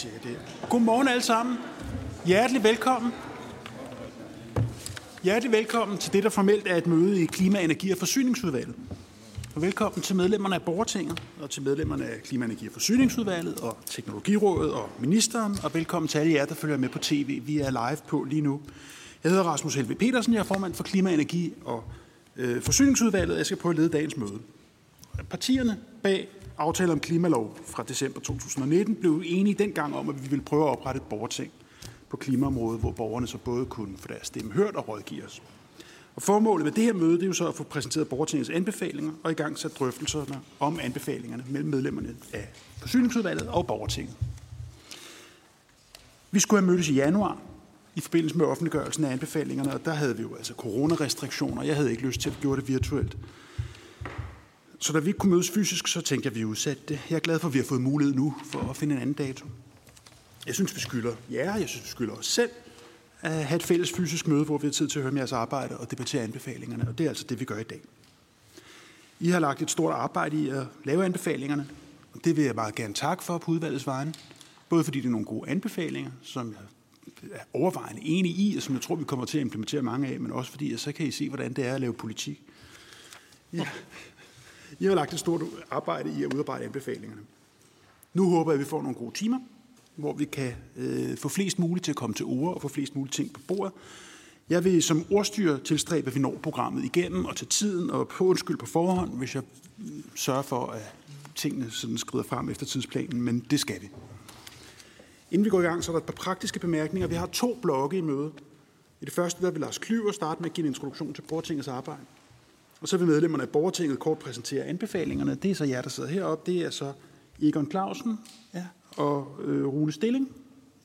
cirka det. Godmorgen alle sammen. Hjertelig velkommen. Hjertelig velkommen til det, der formelt er et møde i Klima-, Energi- og Forsyningsudvalget. Og velkommen til medlemmerne af Borgertinget, og til medlemmerne af Klima-, Energi- og Forsyningsudvalget, og Teknologirådet og ministeren, og velkommen til alle jer, der følger med på tv. Vi er live på lige nu. Jeg hedder Rasmus Helve Petersen, jeg er formand for Klima-, Energi- og øh, Forsyningsudvalget. Jeg skal prøve at lede dagens møde. Partierne bag aftale om klimalov fra december 2019 blev enige dengang om, at vi ville prøve at oprette et borgerting på klimaområdet, hvor borgerne så både kunne få deres stemme hørt og rådgive os. Og formålet med det her møde, det er jo så at få præsenteret borgertingets anbefalinger og i gang sat drøftelserne om anbefalingerne mellem medlemmerne af forsyningsudvalget og borgertinget. Vi skulle have mødtes i januar i forbindelse med offentliggørelsen af anbefalingerne, og der havde vi jo altså coronarestriktioner. Jeg havde ikke lyst til at gøre det virtuelt. Så da vi ikke kunne mødes fysisk, så tænkte jeg, at vi udsatte det. Jeg er glad for, at vi har fået mulighed nu for at finde en anden dato. Jeg synes, vi skylder jer, jeg synes, vi skylder os selv at have et fælles fysisk møde, hvor vi har tid til at høre om jeres arbejde og debattere anbefalingerne, og det er altså det, vi gør i dag. I har lagt et stort arbejde i at lave anbefalingerne, og det vil jeg meget gerne takke for på udvalgets vegne. Både fordi det er nogle gode anbefalinger, som jeg er overvejende enig i, og som jeg tror, vi kommer til at implementere mange af, men også fordi, at så kan I se, hvordan det er at lave politik. Ja. I har lagt et stort arbejde i at udarbejde anbefalingerne. Nu håber jeg, at vi får nogle gode timer, hvor vi kan øh, få flest muligt til at komme til ord og få flest muligt ting på bordet. Jeg vil som ordstyr tilstræbe, at vi når programmet igennem og til tiden, og på undskyld på forhånd, hvis jeg mm, sørger for, at tingene sådan skrider frem efter tidsplanen, men det skal vi. Inden vi går i gang, så er der et par praktiske bemærkninger. Vi har to blokke i møde. I det første der vil Lars Klyver starte med at give en introduktion til Bortingets arbejde. Og så vil medlemmerne af Borgertinget kort præsentere anbefalingerne. Det er så jer, der sidder heroppe. Det er så Egon Clausen ja, og øh, Rune Stilling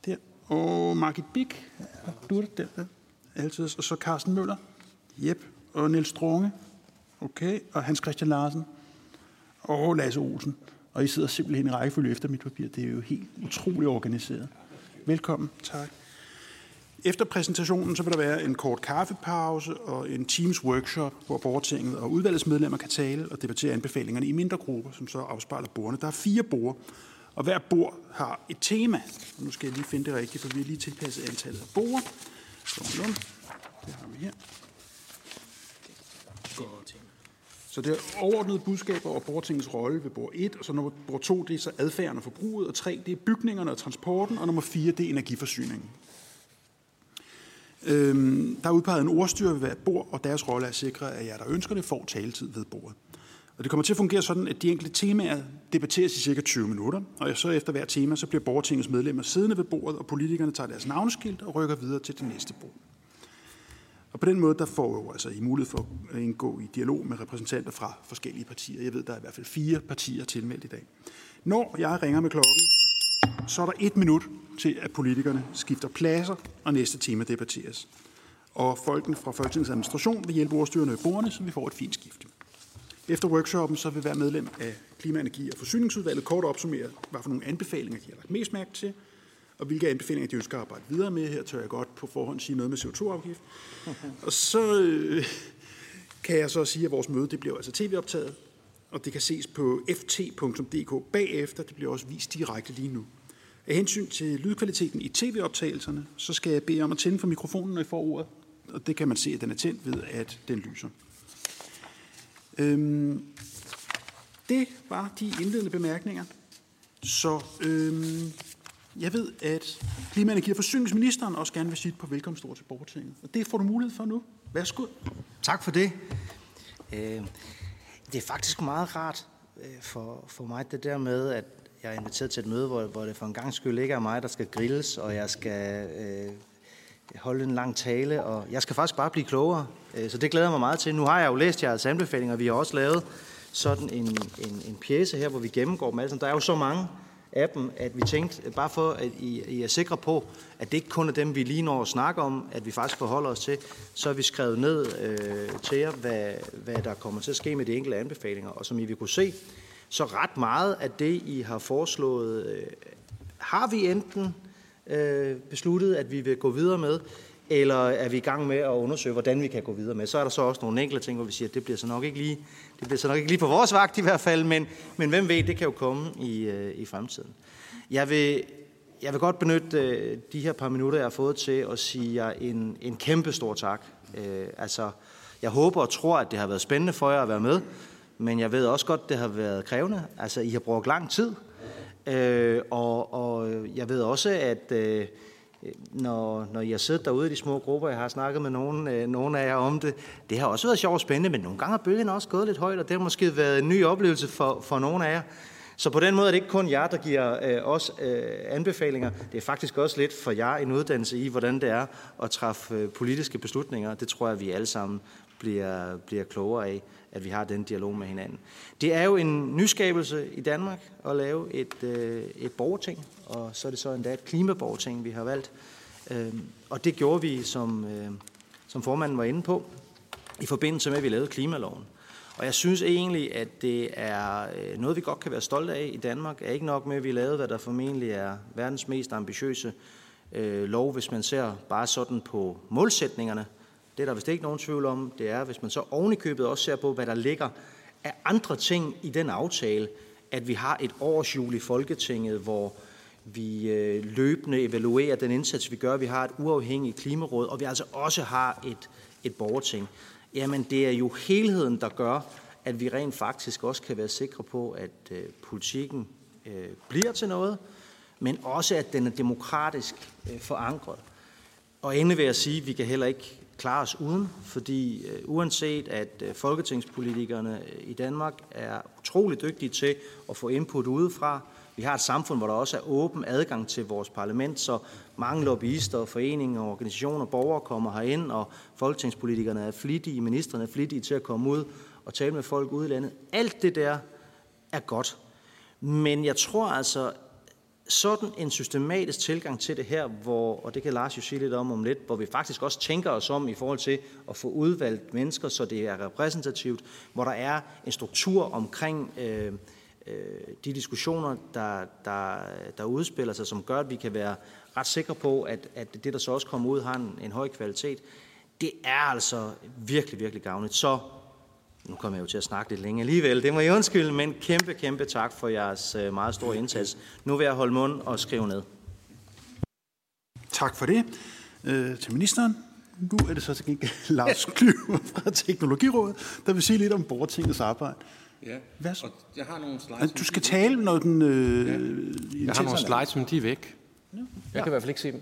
der, og Margit Bik. Ja, du er der, der. Altid. Og så Carsten Møller. Jep. Og Niels Strunge. Okay. Og Hans Christian Larsen. Og Lasse Olsen. Og I sidder simpelthen i rækkefølge efter mit papir. Det er jo helt utroligt organiseret. Velkommen. Tak. Efter præsentationen så vil der være en kort kaffepause og en Teams workshop, hvor borgertinget og udvalgets medlemmer kan tale og debattere anbefalingerne i mindre grupper, som så afspejler bordene. Der er fire bord, og hver bord har et tema. Og nu skal jeg lige finde det rigtigt, for vi har lige tilpasset antallet af bord. Det har vi her. Godt. Så det er overordnede budskaber og borgertingets rolle ved bord 1, og så nummer bord 2, det er så adfærden og forbruget, og 3, det er bygningerne og transporten, og nummer 4, det er energiforsyningen. Øhm, der er udpeget en ordstyrer ved hvert bord, og deres rolle er at sikre, at jer, der ønsker det, får taletid ved bordet. Og det kommer til at fungere sådan, at de enkelte temaer debatteres i cirka 20 minutter, og så efter hver tema, så bliver borgertingets medlemmer siddende ved bordet, og politikerne tager deres navneskilt og rykker videre til det næste bord. Og på den måde, der får jo altså I mulighed for at indgå i dialog med repræsentanter fra forskellige partier. Jeg ved, der er i hvert fald fire partier tilmeldt i dag. Når jeg ringer med klokken, så er der et minut til, at politikerne skifter pladser, og næste tema debatteres. Og folkene fra Folketingets administration vil hjælpe ordstyrene ved bordene, så vi får et fint skifte. Efter workshoppen så vil hver medlem af Klima-, Energi- og Forsyningsudvalget kort opsummere, hvad for nogle anbefalinger de har lagt mest mærke til, og hvilke anbefalinger de ønsker at arbejde videre med. Her tør jeg godt på forhånd sige noget med CO2-afgift. Og så øh, kan jeg så sige, at vores møde det bliver altså tv-optaget, og det kan ses på ft.dk bagefter. Det bliver også vist direkte lige nu. Af hensyn til lydkvaliteten i tv-optagelserne, så skal jeg bede om at tænde for mikrofonen, når I får ordet. Og det kan man se, at den er tændt ved, at den lyser. Øhm, det var de indledende bemærkninger. Så øhm, jeg ved, at Klima-, Energi- og Forsyningsministeren også gerne vil sige på velkomstord til borgertinget. Og det får du mulighed for nu. Værsgo. Tak for det. Øh, det er faktisk meget rart øh, for, for mig, det der med, at jeg er inviteret til et møde, hvor, hvor det for en gang skyld ikke er mig, der skal grilles, og jeg skal øh, holde en lang tale, og jeg skal faktisk bare blive klogere. Øh, så det glæder jeg mig meget til. Nu har jeg jo læst jeres anbefalinger, vi har også lavet sådan en, en, en pjæse her, hvor vi gennemgår dem alle sammen. Der er jo så mange af dem, at vi tænkte, øh, bare for at I, I er sikre på, at det ikke kun er dem, vi lige når at snakke om, at vi faktisk forholder os til, så har vi skrevet ned øh, til jer, hvad, hvad der kommer til at ske med de enkelte anbefalinger. Og som I vil kunne se, så ret meget af det, I har foreslået, øh, har vi enten øh, besluttet, at vi vil gå videre med, eller er vi i gang med at undersøge, hvordan vi kan gå videre med. Så er der så også nogle enkelte ting, hvor vi siger, at det bliver så nok ikke lige, det bliver så nok ikke lige på vores vagt i hvert fald, men, men hvem ved, det kan jo komme i, øh, i fremtiden. Jeg vil jeg vil godt benytte øh, de her par minutter, jeg har fået til at sige jer en, en kæmpe stor tak. Øh, altså, jeg håber og tror, at det har været spændende for jer at være med, men jeg ved også godt, det har været krævende. Altså, I har brugt lang tid, øh, og, og jeg ved også, at øh, når, når I har siddet derude i de små grupper, jeg har snakket med nogen, øh, nogen af jer om det, det har også været sjovt og spændende, men nogle gange har bølgen også gået lidt højt, og det har måske været en ny oplevelse for, for nogle af jer. Så på den måde er det ikke kun jer, der giver øh, os øh, anbefalinger. Det er faktisk også lidt for jer en uddannelse i, hvordan det er at træffe øh, politiske beslutninger. Det tror jeg, vi alle sammen bliver, bliver klogere af, at vi har den dialog med hinanden. Det er jo en nyskabelse i Danmark at lave et, øh, et borgerting, og så er det så endda et klimaborgerting, vi har valgt. Øh, og det gjorde vi, som, øh, som formanden var inde på, i forbindelse med, at vi lavede klimaloven. Og jeg synes egentlig, at det er øh, noget, vi godt kan være stolte af i Danmark. Er ikke nok med, at vi lavede, hvad der formentlig er verdens mest ambitiøse øh, lov, hvis man ser bare sådan på målsætningerne. Det er der vist ikke nogen tvivl om. Det er, hvis man så ovenikøbet også ser på, hvad der ligger af andre ting i den aftale, at vi har et årsjul i Folketinget, hvor vi øh, løbende evaluerer den indsats, vi gør. Vi har et uafhængigt klimaråd, og vi altså også har et, et borgerting. Jamen, det er jo helheden, der gør, at vi rent faktisk også kan være sikre på, at øh, politikken øh, bliver til noget, men også at den er demokratisk øh, forankret. Og endelig vil jeg sige, at vi kan heller ikke klare os uden, fordi øh, uanset at øh, folketingspolitikerne øh, i Danmark er utrolig dygtige til at få input udefra, vi har et samfund, hvor der også er åben adgang til vores parlament, så mange lobbyister, foreninger, organisationer, borgere kommer herind, og folketingspolitikerne er flittige, ministerne er flittige til at komme ud og tale med folk ude i landet. Alt det der er godt. Men jeg tror altså, sådan en systematisk tilgang til det her, hvor, og det kan Lars jo sige lidt om om lidt, hvor vi faktisk også tænker os om i forhold til at få udvalgt mennesker, så det er repræsentativt, hvor der er en struktur omkring øh, øh, de diskussioner, der, der, der udspiller sig, som gør, at vi kan være ret sikre på, at, at det, der så også kommer ud, har en, en høj kvalitet. Det er altså virkelig, virkelig gavnligt. Så nu kommer jeg jo til at snakke lidt længe alligevel, det må jeg undskylde, men kæmpe, kæmpe tak for jeres øh, meget store indsats. Nu vil jeg holde mund og skrive ned. Tak for det øh, til ministeren. Nu er det så til gengæld Lars Klyver fra Teknologirådet, der vil sige lidt om borgertingets arbejde. Ja, Hvad så? og jeg har nogle slides. Du skal tale, når den... Øh, ja. Jeg har nogle slides, men de er væk. Ja. Jeg kan i hvert fald ikke se dem.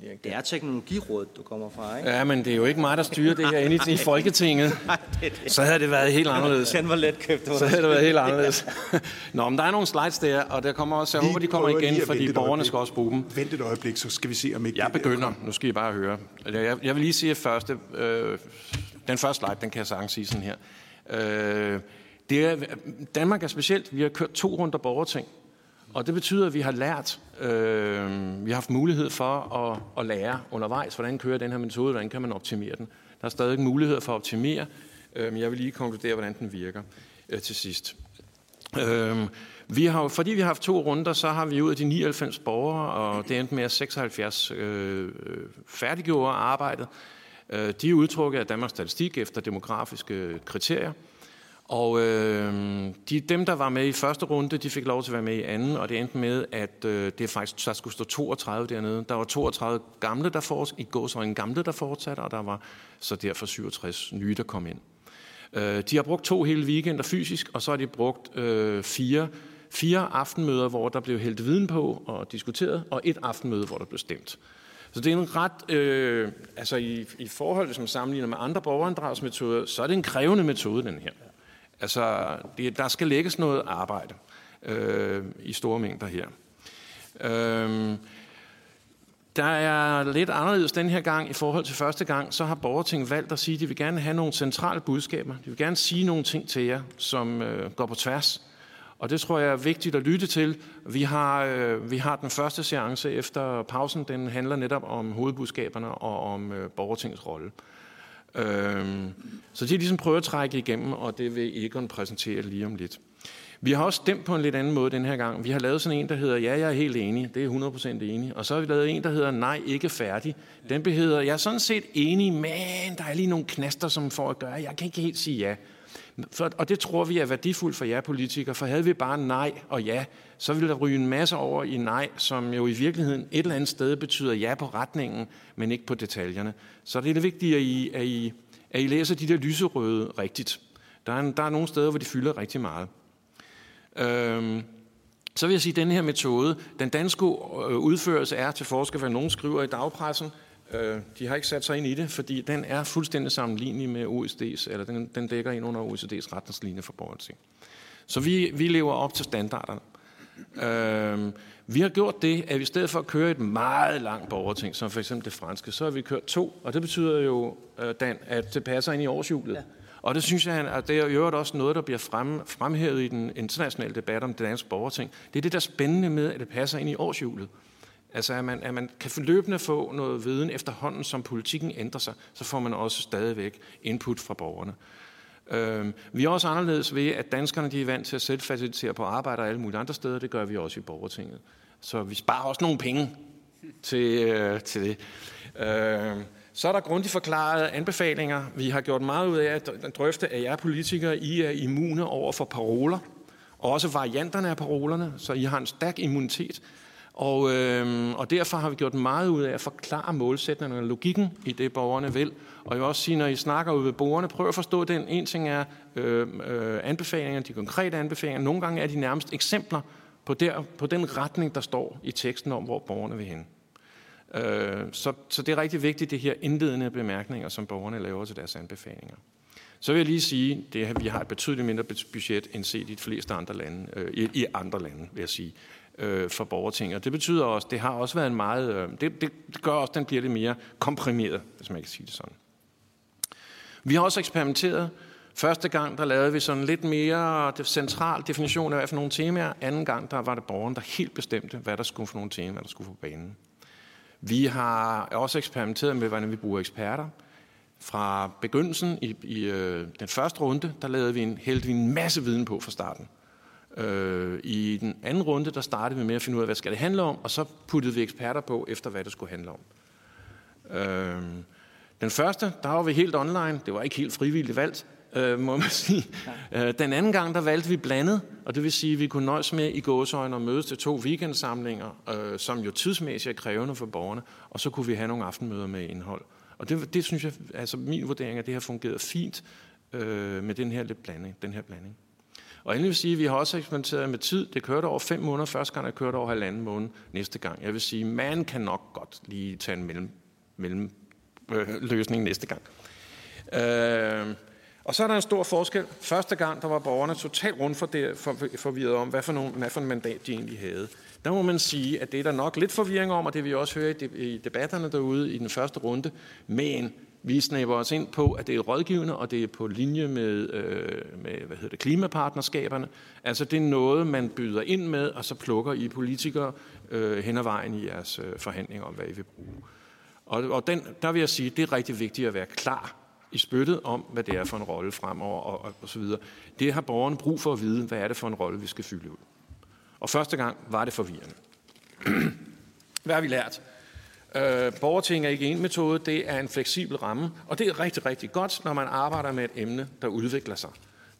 Det er teknologirådet, du kommer fra, ikke? Ja, men det er jo ikke mig, der styrer det her inde i, Folketinget. Nej, det det. Så havde det været helt anderledes. Den var let købt. Så havde det været helt anderledes. Nå, men der er nogle slides der, og der kommer også, jeg håber, de kommer igen, fordi borgerne skal også bruge dem. Vent et øjeblik, så skal vi se, om ikke... Jeg begynder. Nu skal I bare høre. Jeg, jeg vil lige sige første... Øh, den første slide, den kan jeg sagtens sige sådan her. Øh, det er, Danmark er specielt. Vi har kørt to runder borgerting. Og det betyder, at vi har lært, øh, vi har haft mulighed for at, at lære undervejs, hvordan kører den her metode, hvordan kan man optimere den. Der er stadig mulighed for at optimere, øh, men jeg vil lige konkludere, hvordan den virker øh, til sidst. Øh, vi har, fordi vi har haft to runder, så har vi ud af de 99 borgere, og det endte med at 76 øh, øh, færdiggjorde arbejdet. Øh, de er udtrukket af Danmarks Statistik efter demografiske kriterier. Og øh, de, dem, der var med i første runde, de fik lov til at være med i anden, og det endte med, at øh, det faktisk, der skulle stå 32 dernede. Der var 32 gamle, der fortsatte, i går så en gamle, der fortsatte, og der var så derfor 67 nye, der kom ind. Øh, de har brugt to hele weekender fysisk, og så har de brugt øh, fire, fire aftenmøder, hvor der blev hældt viden på og diskuteret, og et aftenmøde, hvor der blev stemt. Så det er en ret, øh, altså i, i forhold, til, som sammenligner med andre borgerinddragsmetoder, så er det en krævende metode, den her. Altså, det, der skal lægges noget arbejde øh, i store mængder her. Øh, der er lidt anderledes den her gang i forhold til første gang, så har borgertinget valgt at sige, at de vil gerne have nogle centrale budskaber. De vil gerne sige nogle ting til jer, som øh, går på tværs. Og det tror jeg er vigtigt at lytte til. Vi har, øh, vi har den første seance efter pausen. Den handler netop om hovedbudskaberne og om øh, borgertingets rolle. Øhm, så de ligesom prøver at trække igennem, og det vil Egon præsentere lige om lidt. Vi har også stemt på en lidt anden måde den her gang. Vi har lavet sådan en, der hedder, ja, jeg er helt enig, det er 100% enig. Og så har vi lavet en, der hedder, nej, ikke færdig. Den hedder, jeg er sådan set enig, men der er lige nogle knaster, som får at gøre, jeg kan ikke helt sige ja. For, og det tror vi er værdifuldt for jer politikere, for havde vi bare nej og ja, så ville der ryge en masse over i nej, som jo i virkeligheden et eller andet sted betyder ja på retningen, men ikke på detaljerne. Så det er det vigtige, at I, at I, at I læser de der lyserøde rigtigt. Der er, der er nogle steder, hvor de fylder rigtig meget. Øhm, så vil jeg sige, at den her metode, den danske øh, udførelse er til forskel, hvad nogen skriver i dagpressen, Øh, de har ikke sat sig ind i det, fordi den er fuldstændig sammenlignelig med OECD's, eller den, den dækker ind under OECD's retningslinje for borgerting. Så vi, vi lever op til standarderne. Øh, vi har gjort det, at vi i stedet for at køre et meget langt borgerting, som for eksempel det franske, så har vi kørt to, og det betyder jo, øh, Dan, at det passer ind i årshjulet. Ja. Og det synes jeg, at det er jo også noget, der bliver frem, fremhævet i den internationale debat om det danske borgerting. Det er det, der er spændende med, at det passer ind i årshjulet. Altså at man, at man kan løbende få noget viden efterhånden, som politikken ændrer sig, så får man også stadigvæk input fra borgerne. Øh, vi er også anderledes ved, at danskerne de er vant til at selv facilitere på arbejde og alle mulige andre steder. Det gør vi også i borgertinget. Så vi sparer også nogle penge til, øh, til det. Øh, så er der grundigt forklaret anbefalinger. Vi har gjort meget ud af at drøfte, at jer politikere I er immune over for paroler, og også varianterne af parolerne, så I har en stærk immunitet og, øh, og derfor har vi gjort meget ud af at forklare målsætningerne og logikken i det, borgerne vil. Og jeg vil også sige, når I snakker ud ved borgerne, prøv at forstå den. En ting er øh, øh, anbefalinger, de konkrete anbefalinger. Nogle gange er de nærmest eksempler på, der, på den retning, der står i teksten om, hvor borgerne vil hen. Øh, så, så det er rigtig vigtigt, det her indledende bemærkninger, som borgerne laver til deres anbefalinger. Så vil jeg lige sige, at vi har et betydeligt mindre budget end set i de fleste andre lande, øh, i, i andre lande, vil jeg sige øh, for borgerting. Og det betyder også, det har også været en meget, øh, det, det, det gør også, at den bliver lidt mere komprimeret, hvis man kan sige det sådan. Vi har også eksperimenteret. Første gang, der lavede vi sådan lidt mere central definition af, hvad for nogle temaer. Anden gang, der var det borgeren, der helt bestemte, hvad der skulle for nogle temaer, der skulle på banen. Vi har også eksperimenteret med, hvordan vi bruger eksperter. Fra begyndelsen i, i øh, den første runde, der lavede vi en, hældte vi en masse viden på fra starten. Øh, I den anden runde, der startede vi med at finde ud af, hvad skal det handle om, og så puttede vi eksperter på, efter hvad det skulle handle om. Øh, den første, der var vi helt online. Det var ikke helt frivilligt valgt, øh, må man sige. Øh, den anden gang, der valgte vi blandet, og det vil sige, at vi kunne nøjes med i gåsøjne og mødes til to weekendsamlinger, øh, som jo tidsmæssigt er krævende for borgerne, og så kunne vi have nogle aftenmøder med indhold. Og det, det synes jeg, altså min vurdering er, at det har fungeret fint øh, med den her lidt blanding, den her blanding. Og endelig vil sige, at vi har også eksperimenteret med tid. Det kørte over fem måneder første gang, det kørte over halvanden måned næste gang. Jeg vil sige, man kan nok godt lige tage en mellem, mellem øh, løsning næste gang. Øh, og så er der en stor forskel. Første gang, der var borgerne totalt rundt for det, for, forvirret om, hvad for, nogle, hvad for en mandat de egentlig havde. Der må man sige, at det er der nok lidt forvirring om, og det vi også hører i debatterne derude i den første runde. Men vi snæver os ind på, at det er rådgivende, og det er på linje med, øh, med hvad hedder det, klimapartnerskaberne. Altså det er noget, man byder ind med, og så plukker I politikere øh, hen ad vejen i jeres øh, forhandlinger om, hvad I vil bruge. Og, og den, der vil jeg sige, det er rigtig vigtigt at være klar i spyttet om, hvad det er for en rolle fremover, og, og, og så videre. Det har borgerne brug for at vide, hvad er det for en rolle, vi skal fylde ud. Og første gang var det forvirrende. hvad har vi lært? Øh, borgerting er ikke en metode, det er en fleksibel ramme, og det er rigtig, rigtig godt, når man arbejder med et emne, der udvikler sig.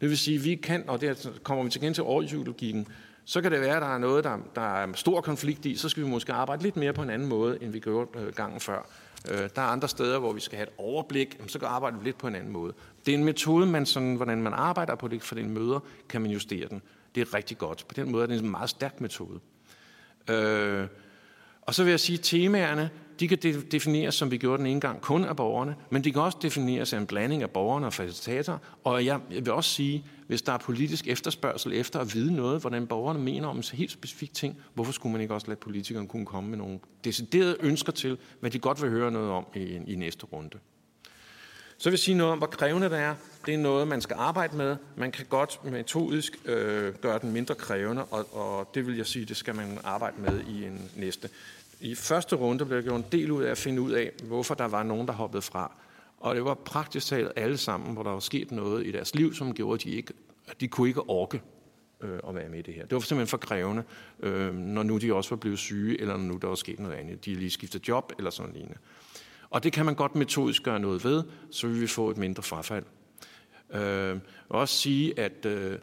Det vil sige, vi kan, og det kommer vi til igen til overpsykologikken, så kan det være, at der er noget, der, der er stor konflikt i, så skal vi måske arbejde lidt mere på en anden måde, end vi gjorde øh, gangen før. Øh, der er andre steder, hvor vi skal have et overblik, så kan arbejde lidt på en anden måde. Det er en metode, man sådan, hvordan man arbejder på det, for den møder, kan man justere den. Det er rigtig godt. På den måde er det en meget stærk metode. Øh, og så vil jeg sige, at temaerne, de kan defineres, som vi gjorde den ene gang, kun af borgerne, men de kan også defineres af en blanding af borgerne og facilitatorer. Og jeg vil også sige, hvis der er politisk efterspørgsel efter at vide noget, hvordan borgerne mener om en helt specifik ting, hvorfor skulle man ikke også lade politikerne kunne komme med nogle deciderede ønsker til, hvad de godt vil høre noget om i, i næste runde. Så vil jeg sige noget om, hvor krævende det er. Det er noget, man skal arbejde med. Man kan godt metodisk øh, gøre den mindre krævende, og, og det vil jeg sige, det skal man arbejde med i en næste. I første runde blev der gjort en del ud af at finde ud af, hvorfor der var nogen, der hoppede fra. Og det var praktisk talt alle sammen, hvor der var sket noget i deres liv, som gjorde, at de ikke de kunne ikke orke øh, at være med i det her. Det var simpelthen for krævende, øh, når nu de også var blevet syge, eller når nu der var sket noget andet. De lige skiftet job, eller sådan lignende. Og det kan man godt metodisk gøre noget ved, så vil vi få et mindre frafald. Øh, også sige, at øh,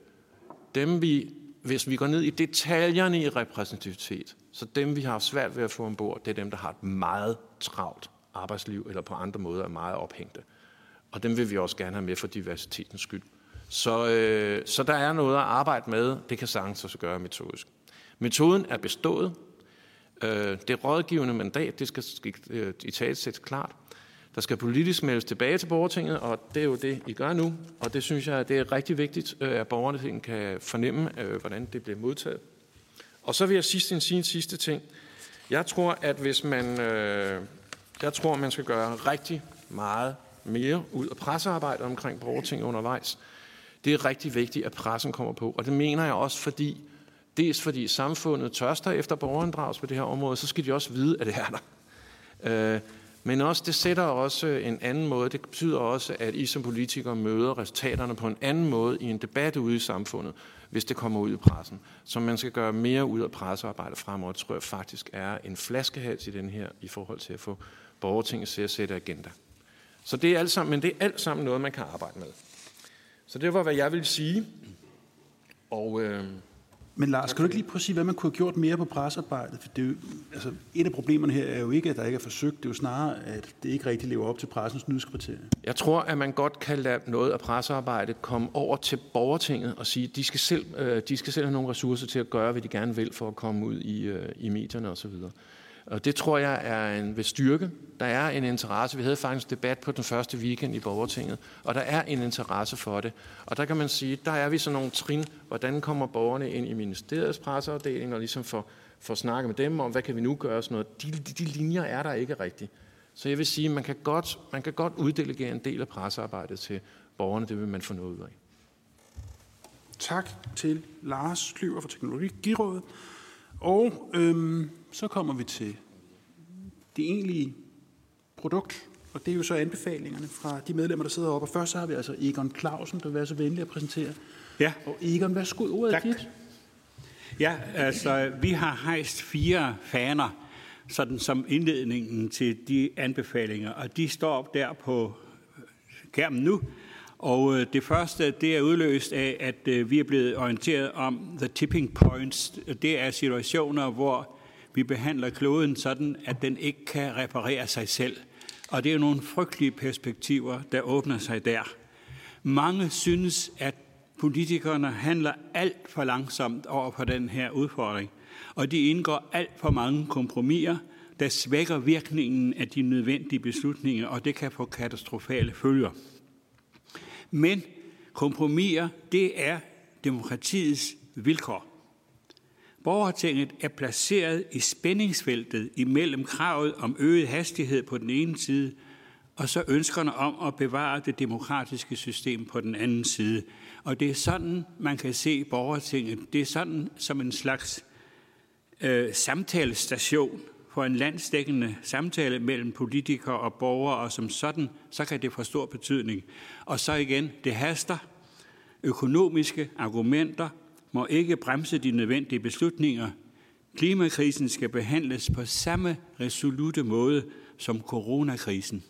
dem vi, hvis vi går ned i detaljerne i repræsentativitet, så dem vi har svært ved at få ombord, det er dem, der har et meget travlt arbejdsliv, eller på andre måder er meget ophængte. Og dem vil vi også gerne have med for diversitetens skyld. Så, øh, så der er noget at arbejde med. Det kan sagtens også gøre metodisk. Metoden er bestået. Øh, det rådgivende mandat, det skal, øh, i talsæt klart. Der skal politisk meldes tilbage til borgertinget, og det er jo det, I gør nu. Og det synes jeg, det er rigtig vigtigt, øh, at borgerne kan fornemme, øh, hvordan det bliver modtaget. Og så vil jeg sidst sige en sidste ting. Jeg tror, at hvis man, øh, jeg tror, man skal gøre rigtig meget mere ud af pressearbejdet omkring borgerting undervejs. Det er rigtig vigtigt, at pressen kommer på, og det mener jeg også, fordi dels fordi samfundet tørster efter borgerinddragelse på det her område, så skal de også vide, at det er der. Øh, men også, det sætter også en anden måde. Det betyder også, at I som politikere møder resultaterne på en anden måde i en debat ude i samfundet, hvis det kommer ud i pressen. Så man skal gøre mere ud af pressearbejde fremover, tror jeg faktisk er en flaskehals i den her, i forhold til at få borgertinget til at sætte agenda. Så det er alt sammen, men det er alt sammen noget, man kan arbejde med. Så det var, hvad jeg ville sige. Og, øh, men Lars, skal du ikke lige prøve at sige, hvad man kunne have gjort mere på pressearbejdet? For det er jo, altså, et af problemerne her er jo ikke, at der ikke er forsøgt. Det er jo snarere, at det ikke rigtig lever op til pressens nyhedskriterier. Jeg tror, at man godt kan lade noget af pressearbejdet komme over til borgertinget og sige, at de skal selv, øh, de skal selv have nogle ressourcer til at gøre, hvad de gerne vil for at komme ud i, øh, i medierne osv. Og det tror jeg er en ved styrke. Der er en interesse. Vi havde faktisk debat på den første weekend i Borgertinget, og der er en interesse for det. Og der kan man sige, der er vi sådan nogle trin. Hvordan kommer borgerne ind i ministeriets presseafdeling og ligesom får, får snakket med dem om, hvad kan vi nu gøre? Sådan noget. De, de, de linjer er der ikke rigtigt. Så jeg vil sige, man kan godt, man kan godt uddelegere en del af pressearbejdet til borgerne. Det vil man få noget ud af. Tak til Lars Klyver fra Teknologirådet. Og øhm, så kommer vi til det egentlige produkt, og det er jo så anbefalingerne fra de medlemmer, der sidder oppe. Og først så har vi altså Egon Clausen, der vil være så venlig at præsentere. Ja. Og Egon, værsgo, ordet tak. dit. Ja, altså vi har hejst fire faner, sådan som indledningen til de anbefalinger, og de står der på skærmen nu. Og øh, det første, det er udløst af, at øh, vi er blevet orienteret om the tipping points. Det er situationer, hvor vi behandler kloden sådan, at den ikke kan reparere sig selv. Og det er jo nogle frygtelige perspektiver, der åbner sig der. Mange synes, at politikerne handler alt for langsomt over for den her udfordring, og de indgår alt for mange kompromiser, der svækker virkningen af de nødvendige beslutninger, og det kan få katastrofale følger. Men kompromiser, det er demokratiets vilkår. Borgertinget er placeret i spændingsfeltet imellem kravet om øget hastighed på den ene side, og så ønskerne om at bevare det demokratiske system på den anden side. Og det er sådan, man kan se borgertinget. Det er sådan som en slags øh, samtalestation for en landsdækkende samtale mellem politikere og borgere, og som sådan, så kan det få stor betydning. Og så igen, det haster. Økonomiske argumenter må ikke bremse de nødvendige beslutninger. Klimakrisen skal behandles på samme resolute måde som coronakrisen.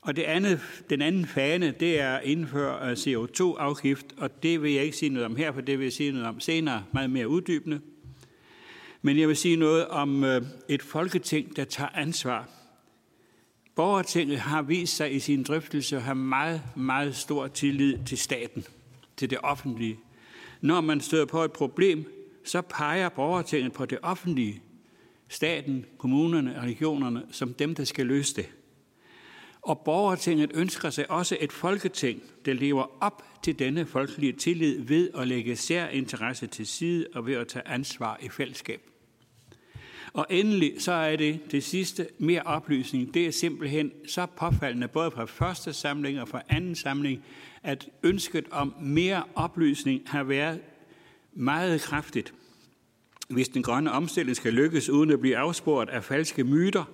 Og det andet, den anden fane, det er at indføre øh, CO2-afgift, og det vil jeg ikke sige noget om her, for det vil jeg sige noget om senere, meget mere uddybende. Men jeg vil sige noget om øh, et folketing, der tager ansvar. Borgertinget har vist sig i sin drøftelse at have meget, meget stor tillid til staten, til det offentlige. Når man støder på et problem, så peger borgertinget på det offentlige, staten, kommunerne og regionerne, som dem, der skal løse det. Og borgertinget ønsker sig også et folketing, der lever op til denne folkelige tillid ved at lægge særinteresse til side og ved at tage ansvar i fællesskab. Og endelig så er det det sidste, mere oplysning. Det er simpelthen så påfaldende, både fra første samling og fra anden samling, at ønsket om mere oplysning har været meget kraftigt. Hvis den grønne omstilling skal lykkes uden at blive afsporet af falske myter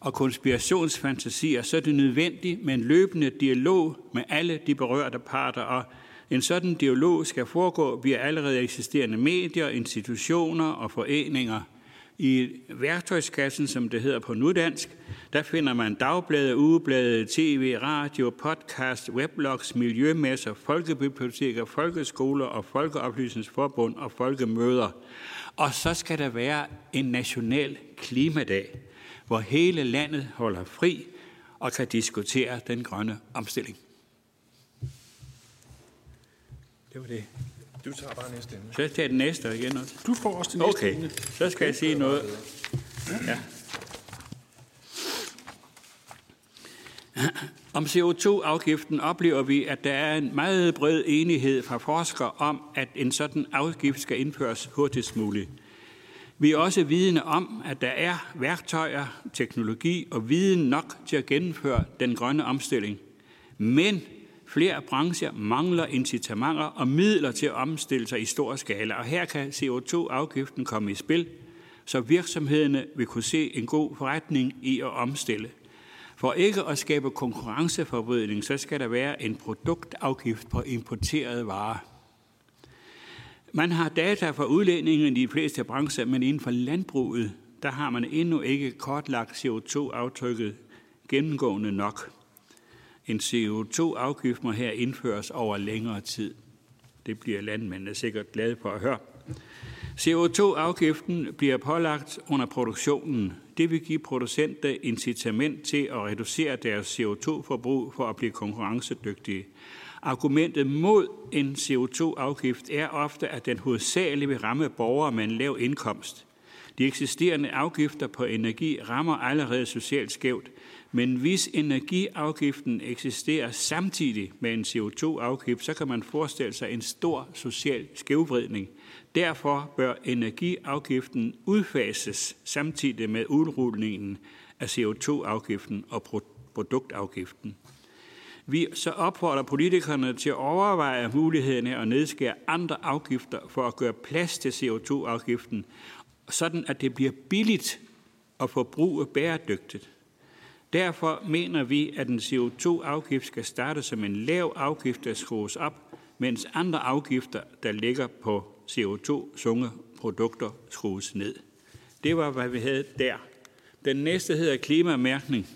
og konspirationsfantasier, så er det nødvendigt med en løbende dialog med alle de berørte parter, og en sådan dialog skal foregå via allerede eksisterende medier, institutioner og foreninger – i værktøjskassen, som det hedder på nudansk, der finder man dagblade, ugeblade, tv, radio, podcast, weblogs, miljømesser, folkebiblioteker, folkeskoler og folkeoplysningsforbund og folkemøder. Og så skal der være en national klimadag, hvor hele landet holder fri og kan diskutere den grønne omstilling. Det var det. Du tager bare næste emne. Så jeg tager den næste igen også. Du får også det næste Okay, emne. så skal jeg sige noget. Ja. Om CO2-afgiften oplever vi, at der er en meget bred enighed fra forskere om, at en sådan afgift skal indføres hurtigst muligt. Vi er også vidne om, at der er værktøjer, teknologi og viden nok til at gennemføre den grønne omstilling. Men flere brancher mangler incitamenter og midler til at omstille sig i stor skala, og her kan CO2-afgiften komme i spil, så virksomhederne vil kunne se en god forretning i at omstille. For ikke at skabe konkurrenceforvridning, så skal der være en produktafgift på importerede varer. Man har data for udlændingen i de fleste brancher, men inden for landbruget, der har man endnu ikke kortlagt CO2-aftrykket gennemgående nok. En CO2-afgift må her indføres over længere tid. Det bliver landmændene sikkert glade for at høre. CO2-afgiften bliver pålagt under produktionen. Det vil give producenter incitament til at reducere deres CO2-forbrug for at blive konkurrencedygtige. Argumentet mod en CO2-afgift er ofte, at den hovedsageligt vil ramme borgere med en lav indkomst. De eksisterende afgifter på energi rammer allerede socialt skævt, men hvis energiafgiften eksisterer samtidig med en CO2-afgift, så kan man forestille sig en stor social skævvridning. Derfor bør energiafgiften udfases samtidig med udrulningen af CO2-afgiften og produktafgiften. Vi så opfordrer politikerne til at overveje muligheden af at nedskære andre afgifter for at gøre plads til CO2-afgiften, sådan at det bliver billigt at forbruge bæredygtigt. Derfor mener vi, at en CO2-afgift skal starte som en lav afgift, der skrues op, mens andre afgifter, der ligger på CO2-sunge produkter, skrues ned. Det var, hvad vi havde der. Den næste hedder klimamærkning.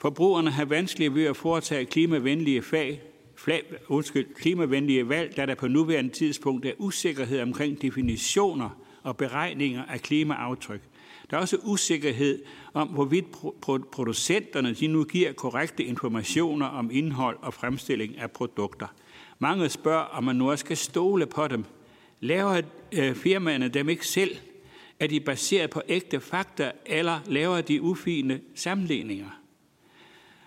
Forbrugerne har vanskeligt ved at foretage klimavenlige fag, flag, undskyld, klimavenlige valg, da der på nuværende tidspunkt er usikkerhed omkring definitioner og beregninger af klimaaftryk. Der er også usikkerhed om, hvorvidt producenterne de nu giver korrekte informationer om indhold og fremstilling af produkter. Mange spørger, om man nu også skal stole på dem. Laver øh, firmaerne dem ikke selv? Er de baseret på ægte fakta, eller laver de ufine sammenligninger?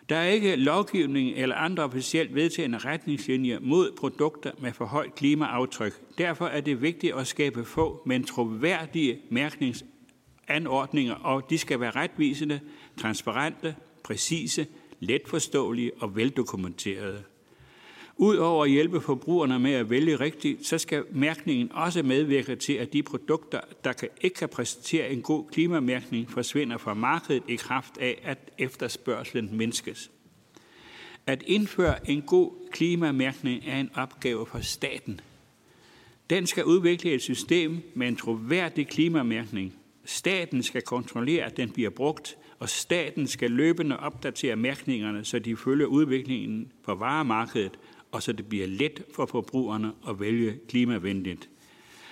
Der er ikke lovgivning eller andre officielt vedtagende retningslinjer mod produkter med for højt klimaaftryk. Derfor er det vigtigt at skabe få, men troværdige mærknings- anordninger, og de skal være retvisende, transparente, præcise, letforståelige og veldokumenterede. Udover at hjælpe forbrugerne med at vælge rigtigt, så skal mærkningen også medvirke til, at de produkter, der kan, ikke kan præsentere en god klimamærkning, forsvinder fra markedet i kraft af, at efterspørgselen mindskes. At indføre en god klimamærkning er en opgave for staten. Den skal udvikle et system med en troværdig klimamærkning. Staten skal kontrollere, at den bliver brugt, og staten skal løbende opdatere mærkningerne, så de følger udviklingen på varemarkedet og så det bliver let for forbrugerne at vælge klimavenligt.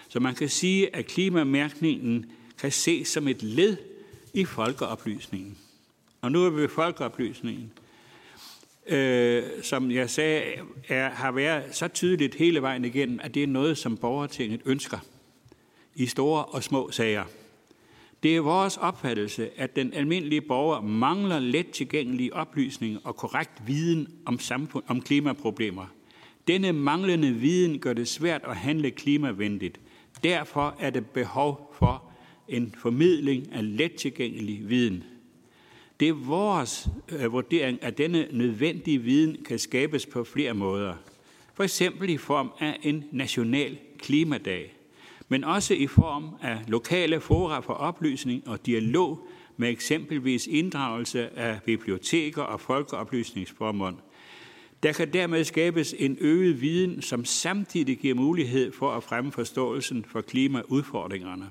Så man kan sige, at klimamærkningen kan ses som et led i folkeoplysningen. Og nu er vi ved folkeoplysningen, øh, som jeg sagde, er, har været så tydeligt hele vejen igennem, at det er noget, som borgertinget ønsker i store og små sager. Det er vores opfattelse, at den almindelige borger mangler let tilgængelige oplysninger og korrekt viden om, samfund, om klimaproblemer. Denne manglende viden gør det svært at handle klimavenligt. Derfor er det behov for en formidling af let tilgængelig viden. Det er vores øh, vurdering, at denne nødvendige viden kan skabes på flere måder. For eksempel i form af en national klimadag men også i form af lokale fora for oplysning og dialog med eksempelvis inddragelse af biblioteker og folkeoplysningsformål. Der kan dermed skabes en øget viden, som samtidig giver mulighed for at fremme forståelsen for klimaudfordringerne.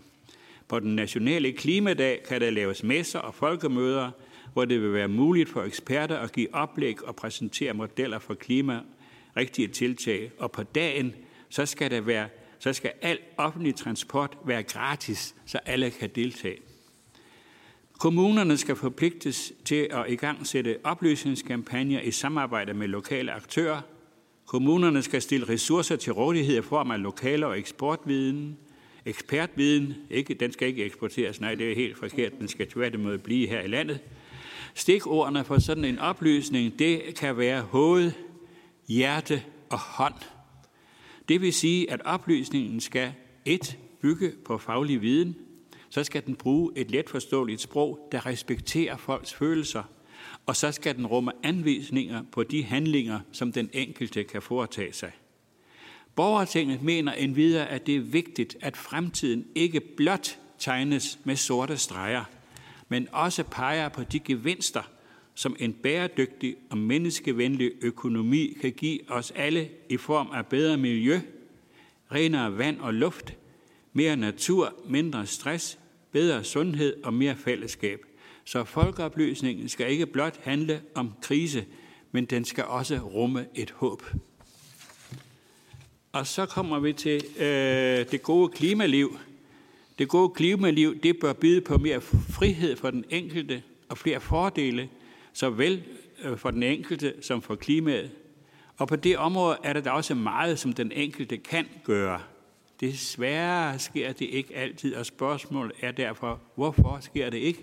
På den nationale klimadag kan der laves messer og folkemøder, hvor det vil være muligt for eksperter at give oplæg og præsentere modeller for klima rigtige tiltag. Og på dagen, så skal, der være, så skal al offentlig transport være gratis, så alle kan deltage. Kommunerne skal forpligtes til at igangsætte oplysningskampagner i samarbejde med lokale aktører. Kommunerne skal stille ressourcer til rådighed i form af lokale og eksportviden. Ekspertviden, ikke, den skal ikke eksporteres, nej, det er helt forkert, den skal tværtimod blive her i landet. Stikordene for sådan en oplysning, det kan være hoved, hjerte og hånd. Det vil sige, at oplysningen skal et bygge på faglig viden, så skal den bruge et letforståeligt sprog, der respekterer folks følelser, og så skal den rumme anvisninger på de handlinger, som den enkelte kan foretage sig. Borgertinget mener endvidere, at det er vigtigt, at fremtiden ikke blot tegnes med sorte streger, men også peger på de gevinster, som en bæredygtig og menneskevenlig økonomi kan give os alle i form af bedre miljø, renere vand og luft, mere natur, mindre stress, bedre sundhed og mere fællesskab. Så folkeoplysningen skal ikke blot handle om krise, men den skal også rumme et håb. Og så kommer vi til øh, det gode klimaliv. Det gode klimaliv, det bør byde på mere frihed for den enkelte og flere fordele, såvel øh, for den enkelte som for klimaet. Og på det område er der da også meget, som den enkelte kan gøre. Desværre sker det ikke altid, og spørgsmålet er derfor, hvorfor sker det ikke?